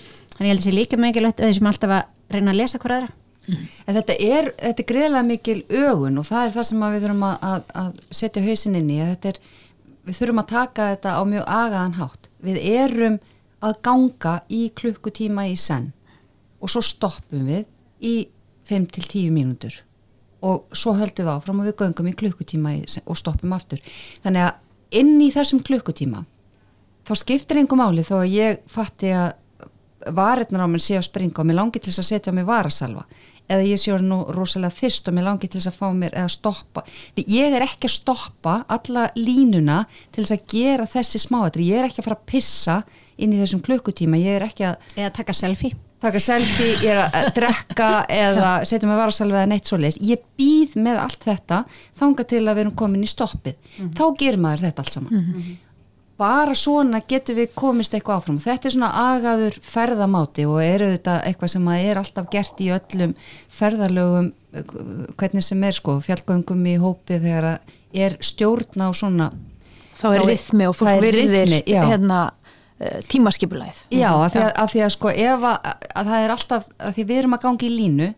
S3: þannig ég held að sé líka mikilvægt að þessum alltaf að reyna að lesa hver aðra
S2: En þetta er, þetta er greiðlega mikil ögun og það er það sem við þurfum að, að, að setja hausin inn í er, við þurfum að taka þetta á mjög agaðan hátt. Við erum að ganga í klukkutíma í senn og svo stoppum við í 5 til 10 mínútur og svo höldum við áfram og við göngum í klukkutíma í senn og stoppum aftur. Þannig að inn í þessum klukkutíma þá skiptir einhver máli þó að ég fatti að varirnar á mér sé að springa og mér langi til þess að setja á mig varasalva. Eða ég sé nú rosalega þyrst og mér langi til þess að fá mér eða stoppa. Því ég er ekki að stoppa alla línuna til þess að gera þessi smáætri ég er ekki að fara að pissa inn í þessum klukkutíma. Ég er ekki að
S3: eða taka selfie.
S2: taka selfie, ég er að drekka eða setja mig varasalvi eða neitt svo leist ég býð með allt þetta þanga til að við erum komin í stoppið. Þá gerir maður þetta allt saman bara svona getur við komist eitthvað áfram. Þetta er svona agaður ferðamáti og eru þetta eitthvað sem er alltaf gert í öllum ferðalögum eh, hvernig sem er sko fjallgöngum í hópi þegar að er stjórn á svona
S1: þá er rithmi og fólk virðir hérna uh, tímaskipulæð
S2: Já, að því að, að, því að sko ef að, að það er alltaf, að því við erum að gangi í línu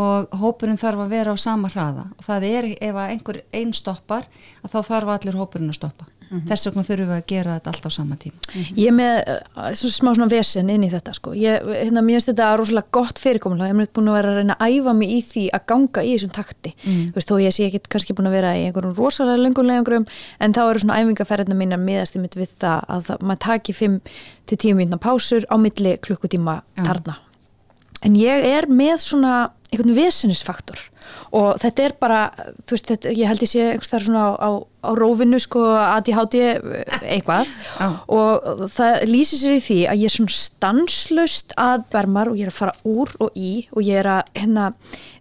S2: og hópurinn þarf að vera á sama hraða. Og það er ef einhver einn stoppar að þá þarf allir hópurinn að stoppa þess vegna þurfum við að gera þetta alltaf á sama tíma
S1: Ég er með uh, svo smá svona vesen inn í þetta sko. Ég, hérna, mér finnst þetta rosalega gott fyrirkomulega. Ég er búin að vera að reyna að æfa mig í því að ganga í þessum takti. Mm. Veist, þó ég sé ekki kannski búin að vera í einhverjum rosalega löngunlegangrum en þá eru svona æfingaferðina mín að miðast í mitt við það að það, maður taki 5 til 10 mínúna pásur á milli klukkutíma tarna. En ég er með svona einhvern vesenisfaktor og þetta er bara, þú veist, þetta, ég held ég sé einhvers þar svona á, á, á rófinu sko ADHD eitthvað og það lýsir sér í því að ég er svona stanslaust að bermar og ég er að fara úr og í og ég er að hérna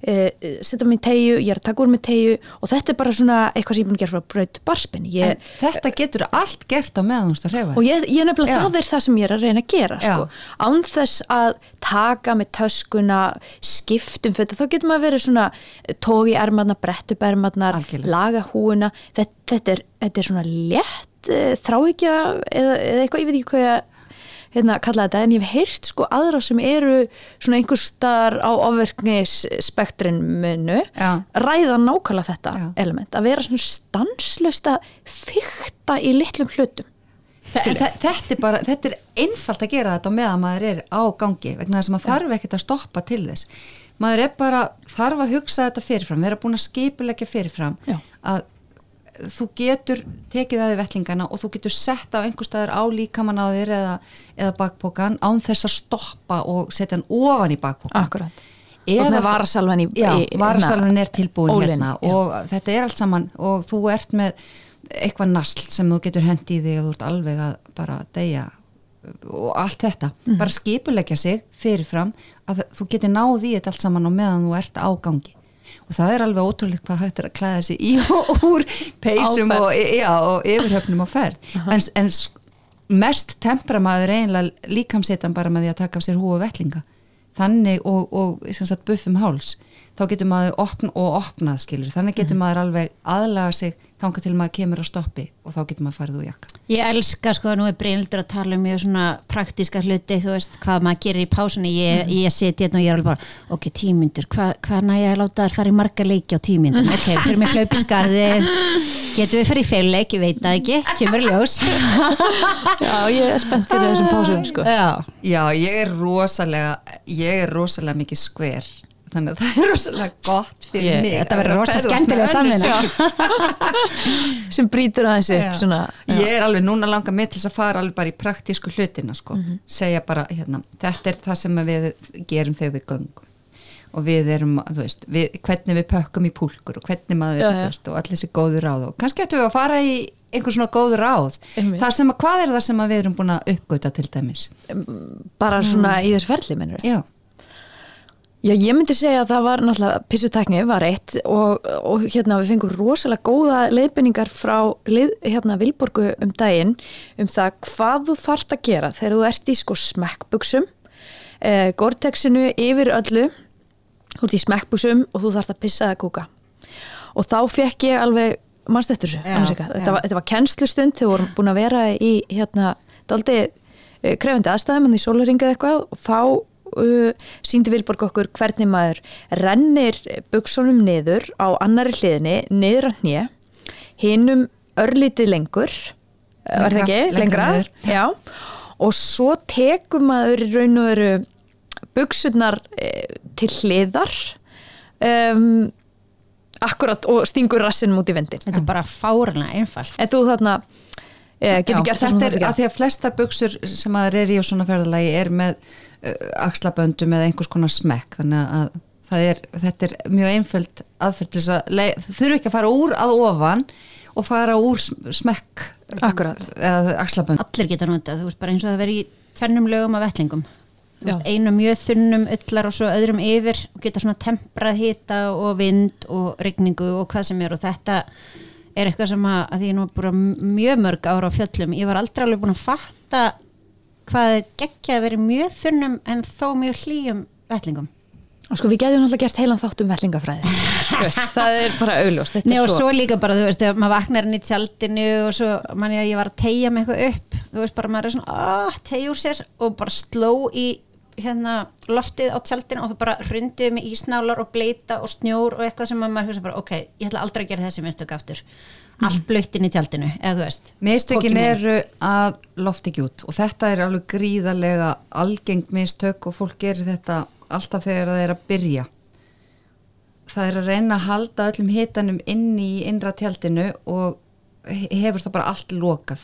S1: e, setja í tegju, ég er að taka úr mig tegju og þetta er bara svona eitthvað sem ég búin að gera frá braut barspinn
S2: en þetta getur allt gert á meðan þú ert að hreyfa
S1: og ég, ég nefnilega
S2: Já.
S1: það er það sem ég er að reyna að gera sko. án þess að taka með töskuna skiptum fyrir þá getur maður verið svona tógi ermarnar, brettu ermarnar
S2: Algjörlega.
S1: laga húuna þetta, þetta, er, þetta er svona létt uh, þráhyggja eða, eða eitthvað, ég veit ekki hvað ég hérna, kalla þetta, en ég hef heyrt sko aðra sem eru svona einhvers staðar á ofverknisspektrinmunu
S2: Já.
S1: ræða nákvæmlega þetta
S2: Já.
S1: element, að vera svona stanslust að fykta í litlum hlutum
S2: þetta er bara, þetta er einfalt að gera þetta meðan maður er á gangi vegna þess að maður þarf ekkert að stoppa til þess maður er bara, þarf að hugsa þetta fyrirfram, vera búin að skipulegja fyrirfram
S1: Já.
S2: að þú getur tekið að þið vettlingana og þú getur sett á einhver staðar á líkamann á þér eða, eða bakpokan án þess að stoppa og setja hann ofan í bakpokan
S1: Akkurat. og með varasalvan í,
S2: Já,
S1: í
S2: varasalvan er tilbúin
S1: ólinn,
S2: hérna
S1: já.
S2: og þetta er allt saman og þú ert með eitthvað nasl sem þú getur hendi í þig og þú ert alveg að bara deyja og allt þetta,
S1: Mhm.
S2: bara skipuleggja sig fyrirfram að þú getur náð í þetta allt saman á meðan þú ert á gangi og það er alveg ótrúlegt hvað hægt er að klæða sig í og úr peysum og, já, og yfirhöfnum á ferð. En, en s- mest tempra maður eiginlega líkamsetan bara með því að taka af sér húa vellinga þannig og, og sagt buffum háls. Þá getur maður opn og opnað skilur þannig getur
S1: Mhm.
S2: maður alveg aðlaga sig þanga til maður kemur á stoppi og þá getur maður farið úr jakka
S3: Ég elska sko að nú er Brynildur að tala um mjög svona praktíska hluti, þú veist hvað maður gerir í pásunni, ég,
S2: Mhm.
S3: ég seti hérna og ég er alveg bara, ok, tímyndur, hvað hva næja að láta þær fara í marga leiki á tímyndum, ok, fyrir mig hlaup í skarðið, getum við fyrir feilleik, ég veit það ekki, kemur í ljós.
S1: Já, ég er spennt fyrir þessum pásum sko.
S3: Já.
S2: Já, ég er rosalega ég er rosalega mikið skver þannig að það er rosalega gott fyrir
S3: Ég-
S2: mig
S3: þetta verður
S2: vera að
S3: rosa
S2: ferðast
S3: skemmtileg
S2: með önnur
S3: samvinna.
S1: sem brýtur aðeins upp svona,
S2: Ég er alveg núna langar mig til þess að fara alveg bara í praktísku hlutina sko. segja bara hérna, þetta er það sem við gerum þegar við göngum. Og við erum, þú veist, við, hvernig við pökkum í púlkur og hvernig maður,
S1: já.
S2: veist, og allir þessi góður ráð. Og kannski ættum við að fara í einhver svona góður ráð. Það sem að, hvað er það sem við erum búin að uppgöta til dæmis?
S1: bara svona í þessu ferli mennur
S2: Já,
S1: Já, ég myndi segja að það var náttúrulega pissutekni var eitt og, og hérna við fengum rosalega góða leiðbynningar frá leið, hérna Vilborgu um daginn um það hvað þú þarft að gera þegar þú ert í sko smekkbuksum eh, Gore-Texinu yfir öllu. Þú ert í smekkbuksum og þú þarft að pissa að kúka. Og þá fekk ég alveg mannst eftir þessu, þetta var, þetta var kennslustund, þau vorum búin að vera í hérna, daldi uh, krefandi aðstæðum hann í sólaringið eitthvað og þá uh, síndi Vilborg okkur hvernig maður rennir buksunum niður á annari hliðinni, niður að hnje hinum örlítið lengur uh, var það
S2: Lengra,
S1: ekki?
S2: lengra niður.
S1: Já, og svo tekur maður í raun og veru buksurnar uh, til hliðar um, akkurat og stingur rassinum út í vendin
S3: Þetta er bara fáranlega einfalt.
S1: En þú þarna getur
S2: Já, þetta er að því að flestar buksur sem maður er í og svona ferðalagi er með axlaböndum eða einhvers konar smekk. Þannig að það er, þetta er mjög einföld aðferð að þurfi ekki að fara úr að ofan og fara úr sm- smekk
S1: Akkurat.
S2: eða axlabönd.
S3: Allir geta notað, þú veist bara eins og það veri í tvennum lögum af vettlingum. Þú veist, einu mjög þunnum öllar og svo öðrum yfir og geta svona temprað hita og vind og rigningu og hvað sem er. Og þetta er eitthvað sem að, að því ég er nú bara mjög mörg ára á fjöllum. Ég var aldrei alveg búin að fatta hvað er geggja að vera mjög þunnum en þó mjög hlýjum vettlingum
S1: Og sko við getum náttúrulega gert heilan þátt um vellingafræði veist, Það er bara augljóst
S3: Nei og svo líka bara, þú veist, maður vaknar inn í tjaldinu og svo, manni að ég var að tegja mig eitthvað upp, þú veist, bara maður er svona að tegja úr sér og bara sló í hérna loftið á tjaldinu og það bara hrundið með ísnálar og bleita og snjór og eitthvað sem að maður hugsa bara, ok, ég ætla aldrei að gera þessi minnstök aftur, allt blöytt inn í tjaldinu eða þú veist.
S2: Mistökin eru að loft ekki út og þetta er alveg gríðarlega algeng mistök og fólk gerir þetta alltaf þegar það er að byrja. Það er að reyna að halda öllum hitanum inn í innra tjaldinu og he- hefur það bara allt lokað.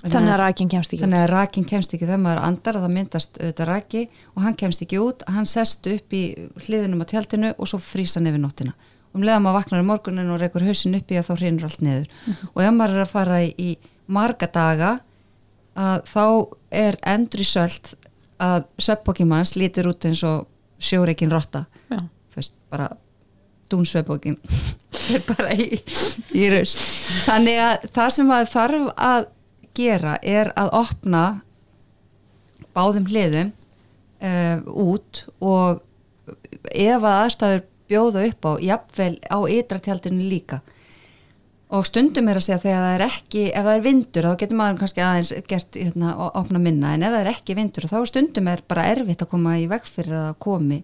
S1: Þannig að rækinn kemst ekki út.
S2: Þannig að rakin kemst ekki þegar maður andar að það myndast auðvitað raki og hann kemst ekki út, hann sest upp í hliðinum á tjaldinu og svo frýsa yfir nóttina. Um leiðan maður vaknar í morgunin og reykur hausin upp í að þá hrinur allt niður. Og ef maður er að fara í, í marga daga að þá er endri sölt að sveppbókimanns lítur út eins og sjóreikin rotta. Þú veist, bara dúnsveppbókin er bara í, í raust. Þannig að það sem maður þarf að gera er að opna báðum hliðum uh, út og ef að aðstæður bjóða upp á jafnvel á ytratjaldinu líka. Og stundum er að segja þegar það er ekki ef það er vindur þá getur maður kannski aðeins gert hérna, opna minna. En ef það er ekki vindur þá stundum er bara erfitt að koma í veg fyrir að komi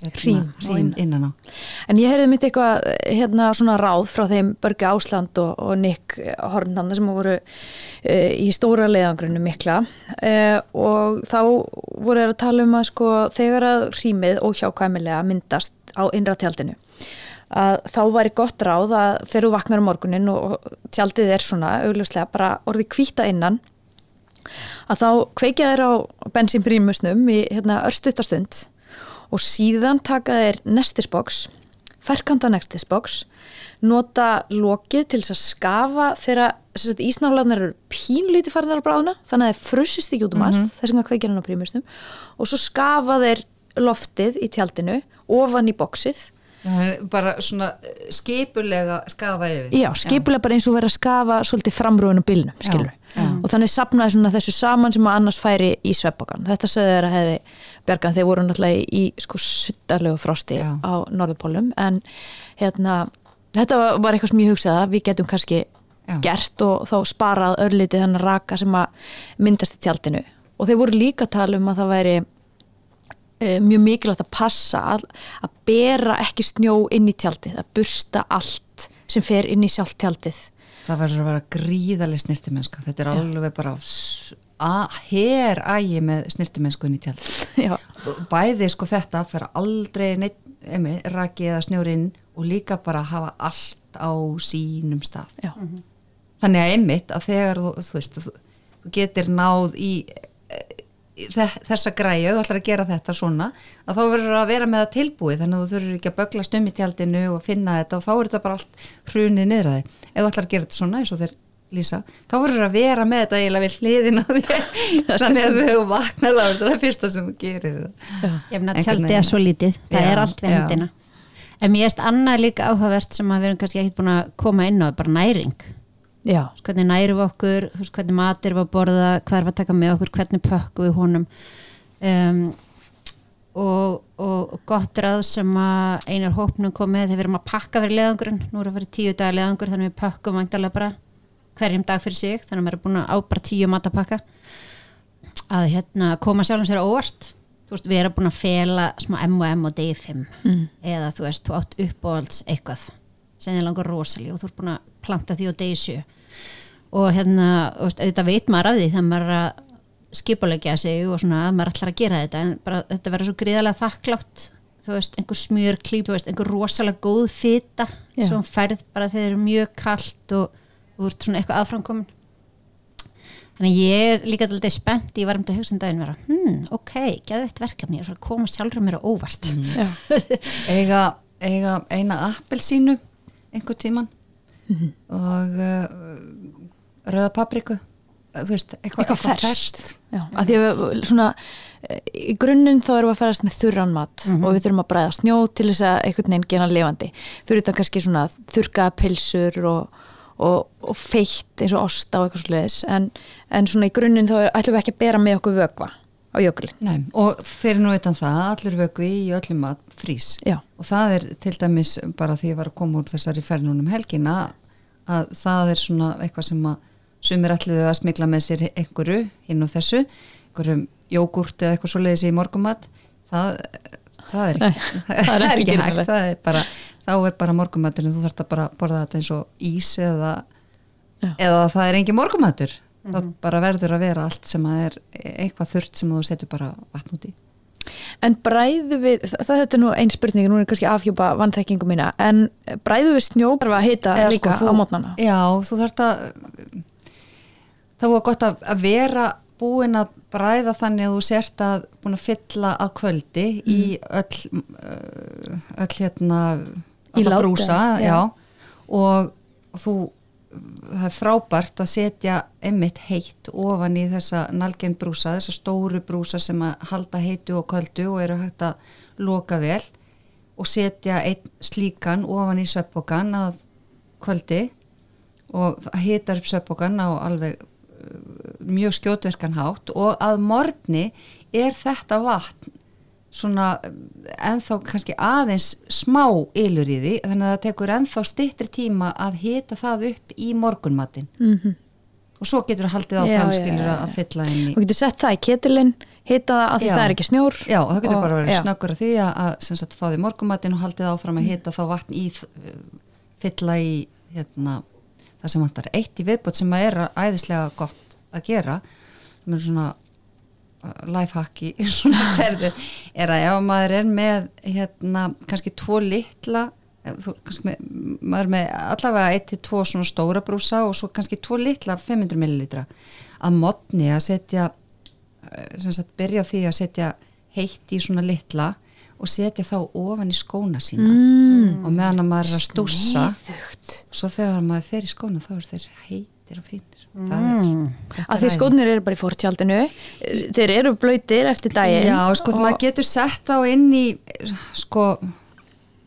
S1: Hrím á
S2: hrím
S1: innan.
S2: á
S1: En ég heyrði mitt eitthvað hérna svona ráð frá þeim Börgi Ásland og, og Nick Hornanda sem voru e, í stóra leiðangrunum mikla e, og þá voru þeir að tala um að sko þegar að hrímið og hjákvæmilega myndast á innra tjaldinu að þá væri gott ráð að þegar þú vaknar um morgunin og, tjaldið er svona augljóslega bara orðið hvíta innan að þá kveikja þeir á bensínprímusnum í hérna, örstuttastund og síðan taka þeir nestisboks, ferkanta nestisboks, nota lokið til þess að skafa þegar ísnálaðnar eru pínlítið farnar að bráðna, þannig að þeir frussist ekki út um allt, þess vegna kveikja hann á prímusnum og svo skafa þeir loftið í tjaldinu ofan í boksið
S2: bara svona eh, skipulega skafa yfir
S1: Já, skipulega bara eins og vera að skafa svolítið framrúinu bílnum, skilur
S2: já.
S1: og þannig sapnaði svona þessu saman sem að annars færi í sveppakan. Þetta sögðu þeir að hefði bjargan, þeir voru náttúrulega í sko suttarlegu frosti
S2: Já.
S1: á Norðupólum en hérna þetta var- var eitthvað sem ég hugsaði að við getum kannski
S2: Já.
S1: gert og þá sparað örlítið þennan raka sem að myndast í tjaldinu og þeir voru líka að tala um að það væri mjög mikilvægt að passa að, að bera ekki snjó inn í tjaldið, að bursta allt sem fer inn í sjálft tjaldið.
S2: Það verður að vera gríðaleg snirtimennska þetta er alveg bara s- a- her ægi með snirtimennsku inn í tjald
S1: Já,
S2: bæði sko þetta fyrir aldrei neitt, emi, raki eða snjórin og líka bara hafa allt á sínum stað.
S1: Já,
S2: þannig að einmitt að þegar þú, þú veist þú, þú getur náð í, þessa græju, þú ætlar að gera þetta svona að þá verður að vera með það tilbúið þannig að þú þurfur ekki að bögla stum í tjaldinu og finna þetta og þá er þetta bara allt hrunið niður að þig. Ef þú ætlar að gera þetta svona eins og þeir lýsa þá verður að vera með þetta eiginlega við hliðina á þér. Þannig að þú vaknar þá er það það fyrsta sem þú gerir.
S3: Ég meina
S2: Einhvern
S3: tjaldið
S2: veginn.
S3: er svo lítið, það
S2: Já,
S3: er allt við
S2: já.
S3: hendina. En mér erst annað líka áhugavert sem að við erum kannski ekkert búin að koma inn á bara næring
S1: já,
S3: hvernig nærum við okkur, hvernig matur við að borða, hvað er við að taka með okkur, hvernig pökkum við honum. Um, og, og, og gott ráð sem að einar hópnum kom með þegar við erum að pakka fyrir leðangurinn, nú erum við fyrir tíu dagar leðangur þannig við pökkum væntalega bara hverjum dag fyrir sig, þannig að við erum búin að á bara tíu matapakka að hérna koma sjálfum sér á óvart. Þú veist, við erum búin að fela smá M&M á degi 5
S1: Mm.
S3: eða þú veist, þú átt uppáhalds eitthvað sem þið langar rosalega og þú ert búin að planta því á degi 7 og hérna, auðvitað veit maður af því þegar maður er að skipulegja sig og svona, að maður ætlar að gera þetta en bara þetta verður svo gríðarlega þakklátt. Þú veist, einhver smjör klíp, einhver rosalega góð fita
S1: Já.
S3: sem ferð bara þegar það er mjög kalt og þú ert svona eitthvað aðframkomin. Þannig að ég er líka alltaf spennt ég var um til að hugsa um daginn vera hmm, ok, geðveitt verkefni, ég er að koma sjálfur mér á óvart.
S1: Já,
S2: eiga, eiga eina appelsínu einhver tíman og uh, rauða papriku þú veist, eitthvað,
S1: eitthvað ferskt. Já, að því að svona í grunninn þá erum við að ferast með þurran mat
S2: Mhm.
S1: og við þurfum að bræða snjó til þess að einhvern veginn gena lifandi. Þurfum þetta kannski svona þurkaða pilsur og, og, og feitt eins og osta og eitthvað svoleiðis. En, en svona í grunninn þá ætlum við ekki að bera með okkur vökva á jökulinn.
S2: Nei, og fyrir nú utan það, allir vöku í öllum mat frís
S1: Já.
S2: og það er til dæmis bara því að ég var að koma úr þessari fernunum helgina að það er svona eitthvað sem að sumir ætluðu að smikla með sér einhverju hinn og þessu, einhverjum jógurt eða eitthvað svo leiðis í morgumat það, það er ekki,
S1: það er ekki
S2: hægt.
S1: gerlegt.
S2: það er bara, þá er bara morgumaturinn þú þarfst að bara borða þetta eins og ís eða, eða það er engin morgumatur það bara verður að vera allt sem að er eitthvað þurrt sem þú setur bara vatn út í.
S1: En bræðu við, það, þetta er nú einn spurning nú er kannski afhjúpa vannþekkingu mína en bræðu við snjó bara að hita
S2: Eða
S1: líka
S2: sko,
S1: á mótnana?
S2: Já, þú þarft að það var gott að, að vera búin að bræða þannig að þú sért að búin að fylla að kvöldi í öll uh, öll hérna
S1: Í láti,
S2: brúsa,
S1: já.
S2: já, og þú það er frábært að setja einmitt heitt ofan í þessa nalgen brúsa, þessa stóru brúsa sem að halda heitu og kvöldu og eru hægt að loka vel og setja einn slíkan ofan í sveppokan að kvöldi og hitar upp sveppokan á alveg uh, mjög skjótverkan hátt og að morgni er þetta vatn svona ennþá kannski aðeins smá ylur í því þannig að það tekur ennþá styttri tíma að hita það upp í morgunmatin
S1: mm
S2: og svo getur það haldið á framskilur að fylla inn í
S1: og getur sett það í ketilinn hita það að því
S2: Já.
S1: það er ekki snjór
S2: Já, og það getur
S1: Og-
S2: bara verið snöggur að því að, sem sagt, fá því morgumatinn og haldið áfram að hita þá vatn í fylla í hérna, það sem vantar. Eitt í viðbót sem að er æðislega gott að gera sem er svona lifehack í svona ferðu er að ef maður er með hérna, kannski tvo litla þú, með, maður er með allavega eitt til tvo svona stóra brúsa og svo kannski tvo litla 500 millilitra að modni að setja eh, sem sagt byrja á því að setja heitt í svona litla og setja þá ofan í skóna sína
S1: mm.
S2: og meðan að maður er að
S1: Sniðugt.
S2: svo þegar maður fer í skóna þá er þeir heitir og fínir. Það er, þetta
S1: að því skónir eru bara í fórtjaldinu þeir eru blöytir eftir daginn
S2: Já, sko,
S1: og,
S2: maður getur sett þá inn í sko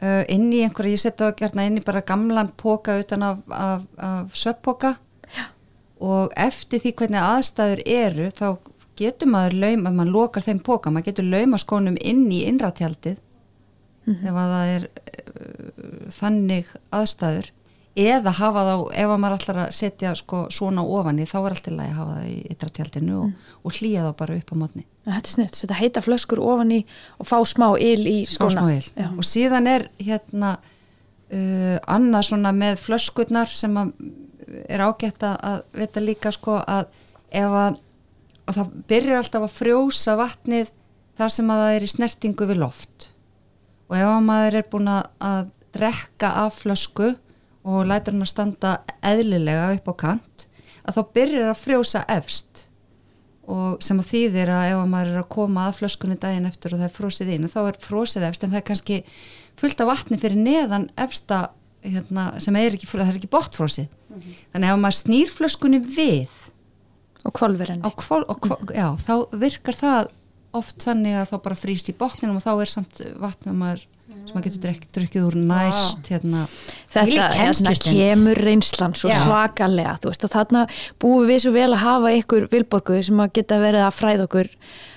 S2: uh, inn í einhverja, ég setja þá gertna inn í bara gamlan póka utan af, af, af sveppoka og eftir því hvernig aðstæður eru þá getur maður laum, að maður lokar þeim póka, maður getur lauma skónum inn í innratjaldið ef að það er uh, þannig aðstæður eða hafa þá, ef að maður ætlar að setja sko svona ofan í, þá er allt til að hafa það í ytratjaldinu og, og hlýja þá bara upp á mótni
S1: þetta er sniðt, setja heita flöskur ofan í og fá smá yl í
S2: smá
S1: skóna
S2: smá il.
S1: Já.
S2: og síðan er hérna uh, annað svona með flöskurnar sem er ágætt að- vita líka sko að ef að, að það byrjar alltaf að frjósa vatnið þar sem að það er í snertingu við loft og ef að maður er búin að drekka af flösku og lætur hann að standa eðlilega upp á kant að þá byrjar að frjósa efst. Og sem að þýðir að ef að maður er að koma að flöskunni daginn eftir og það er frósið inn þá er frósið efst en það er kannski fullt af vatni fyrir neðan efsta hérna, sem er ekki, það er ekki botfrósið þannig að ef maður snýr flöskunni við
S1: og kvolfur henni
S2: á kvol, á kvol, já, þá virkar það oft þannig að þá bara frýst í botninum og þá er samt vatn að maður, sem maður getur drek, drukkið úr næst hérna,
S1: þetta hérna, kemur reynslan svo
S3: Já.
S1: svakalega þú veist, og þarna búum við svo vel að hafa ykkur vilborgu sem að geta verið að fræða okkur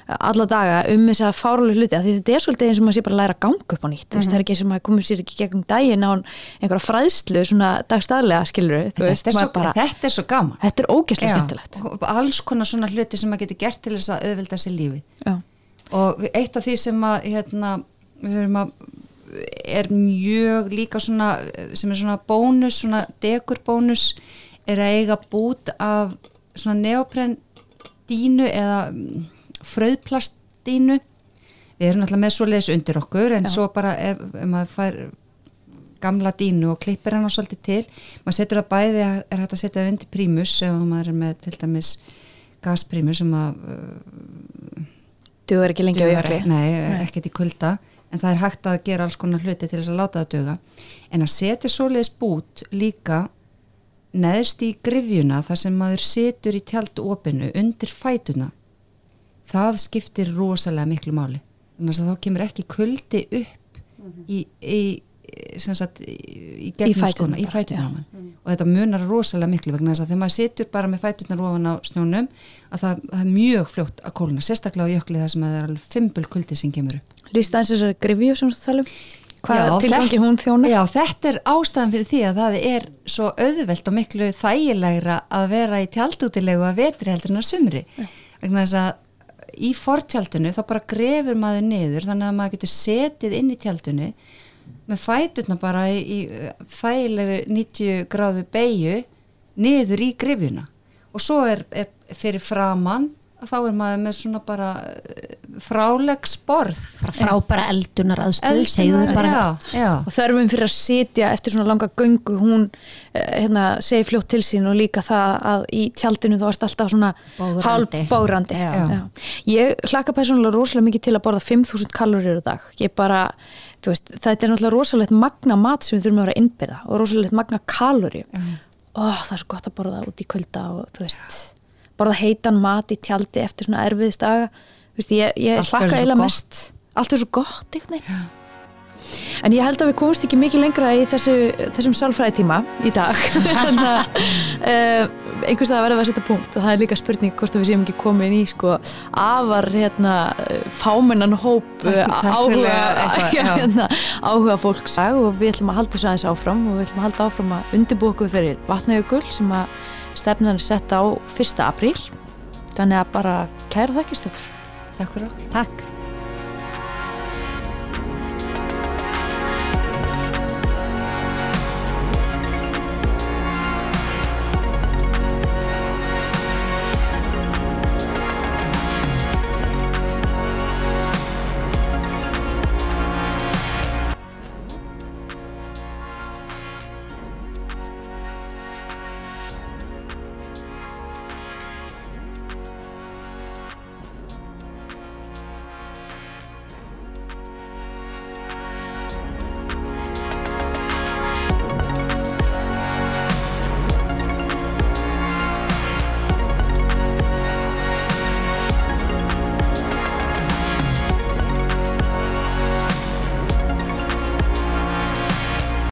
S1: alla daga um þess að fárulega hluti af því þetta er svolítið eins og maður sé bara að læra að ganga upp á nýtt þú veist, það er ekki eins og maður komur sér ekki gegnum daginn á einhverja fræðslu svona dagstæðlega skilur
S2: þetta, er svo,
S1: bara,
S2: þetta er svo gaman.
S1: Þetta er ógeðslega
S2: Já,
S1: skemmtilegt.
S2: Og alls konar svona hluti sem maður getur gert til þess að auðvelda sér lífið.
S1: Já.
S2: og eitt af því sem að hérna, við höfum að er mjög líka svona sem er svona bónus, svona dekurbónus er að eiga bút af svona neopren dínu eða mm, fröðplastdínu við erum alltaf með svoleiðis undir okkur en
S1: Já.
S2: svo bara ef, ef maður fær gamla dínu og klippir hann á svolítið til maður setur það bæði að er hægt að setja undir prímus ef maður er með til dæmis gasprímus sem að uh,
S1: dugur ekki lengi
S2: dugar-
S1: jökli
S2: Nei,
S1: Nei.
S2: ekkert í kulda en það er hægt að gera alls konar hluti til þess að láta það duga. En að setja svoleiðis bút líka neðst í grifjuna þar sem maður situr í tjaldopinu undir fætuna það skiptir rosalega miklu máli. Þannig að þá kemur ekki kuldi upp í, í, sem sagt, í, í
S1: fæturnar
S2: á mann. og þetta munar rosalega miklu vegna þess að þegar maður situr bara með fæturnar ofan á snjónum að það, það er mjög fljótt að kólna sérstaklega á jökli þar sem að það er alveg fimbul kuldi sem kemur upp
S1: Lýst aðeins þessari grifju sem þú talum Hvað tilgangi hún þjóna?
S2: Já, þetta er ástæðan fyrir því að það er svo auðvelt og miklu þægilegra að vera í tjaldútilegu að vetri heldur en að sumri. Vegna þess að í fortjaldinu þá bara grefur maður niður þannig að maður getur setið inn í tjaldinu með fæturna bara í, í þægilegri 90 gráðu beigju niður í grifjuna og svo er, er fyrir framann þá er maður með svona bara eh, fráleg sporð.
S3: Bara frábæra eldunar þau bara.
S2: já, já.
S1: og þörfum fyrir að sitja eftir svona langa göngu hún eh, hérna, segi fljótt til sín og líka það að í tjaldinu þá erst alltaf svona hálf bógrandi.
S3: Já.
S1: ég hlakka persónulega rosalega mikið til að borða 5000 kalorir á dag. Ég bara, þú veist, þetta er náttúrulega rosalegt magna mat sem við þurfum að vera að innbyrða og rosalegt magna kalori ó, það er svo gott að borða út í kvölda og þú veist, borða heitan mat í tjaldi eftir svona erfiðist daga. Þú veist, ég, ég hlakka
S2: gott.
S1: mest. Allt er svo gott veginn. En ég held að við komumst ekki mikið lengra í þessu, þessum sálfræðitíma í dag. Þannig að uh, einhvers það verður að setja punkt og það er líka spurning hvort við séum ekki komin í sko afar hérna fámennan hóp eh, áhuga, hérna, áhuga fólks. Og við ætlum að halda þessu aðeins áfram og við ætlum að halda áfram að undirbúa okkur fyrir vatnajökul sem að stefnan er sett á 1. apríl. Þannig að bara kæra þakkist þér.
S2: Takk fyrir okkur.
S3: takk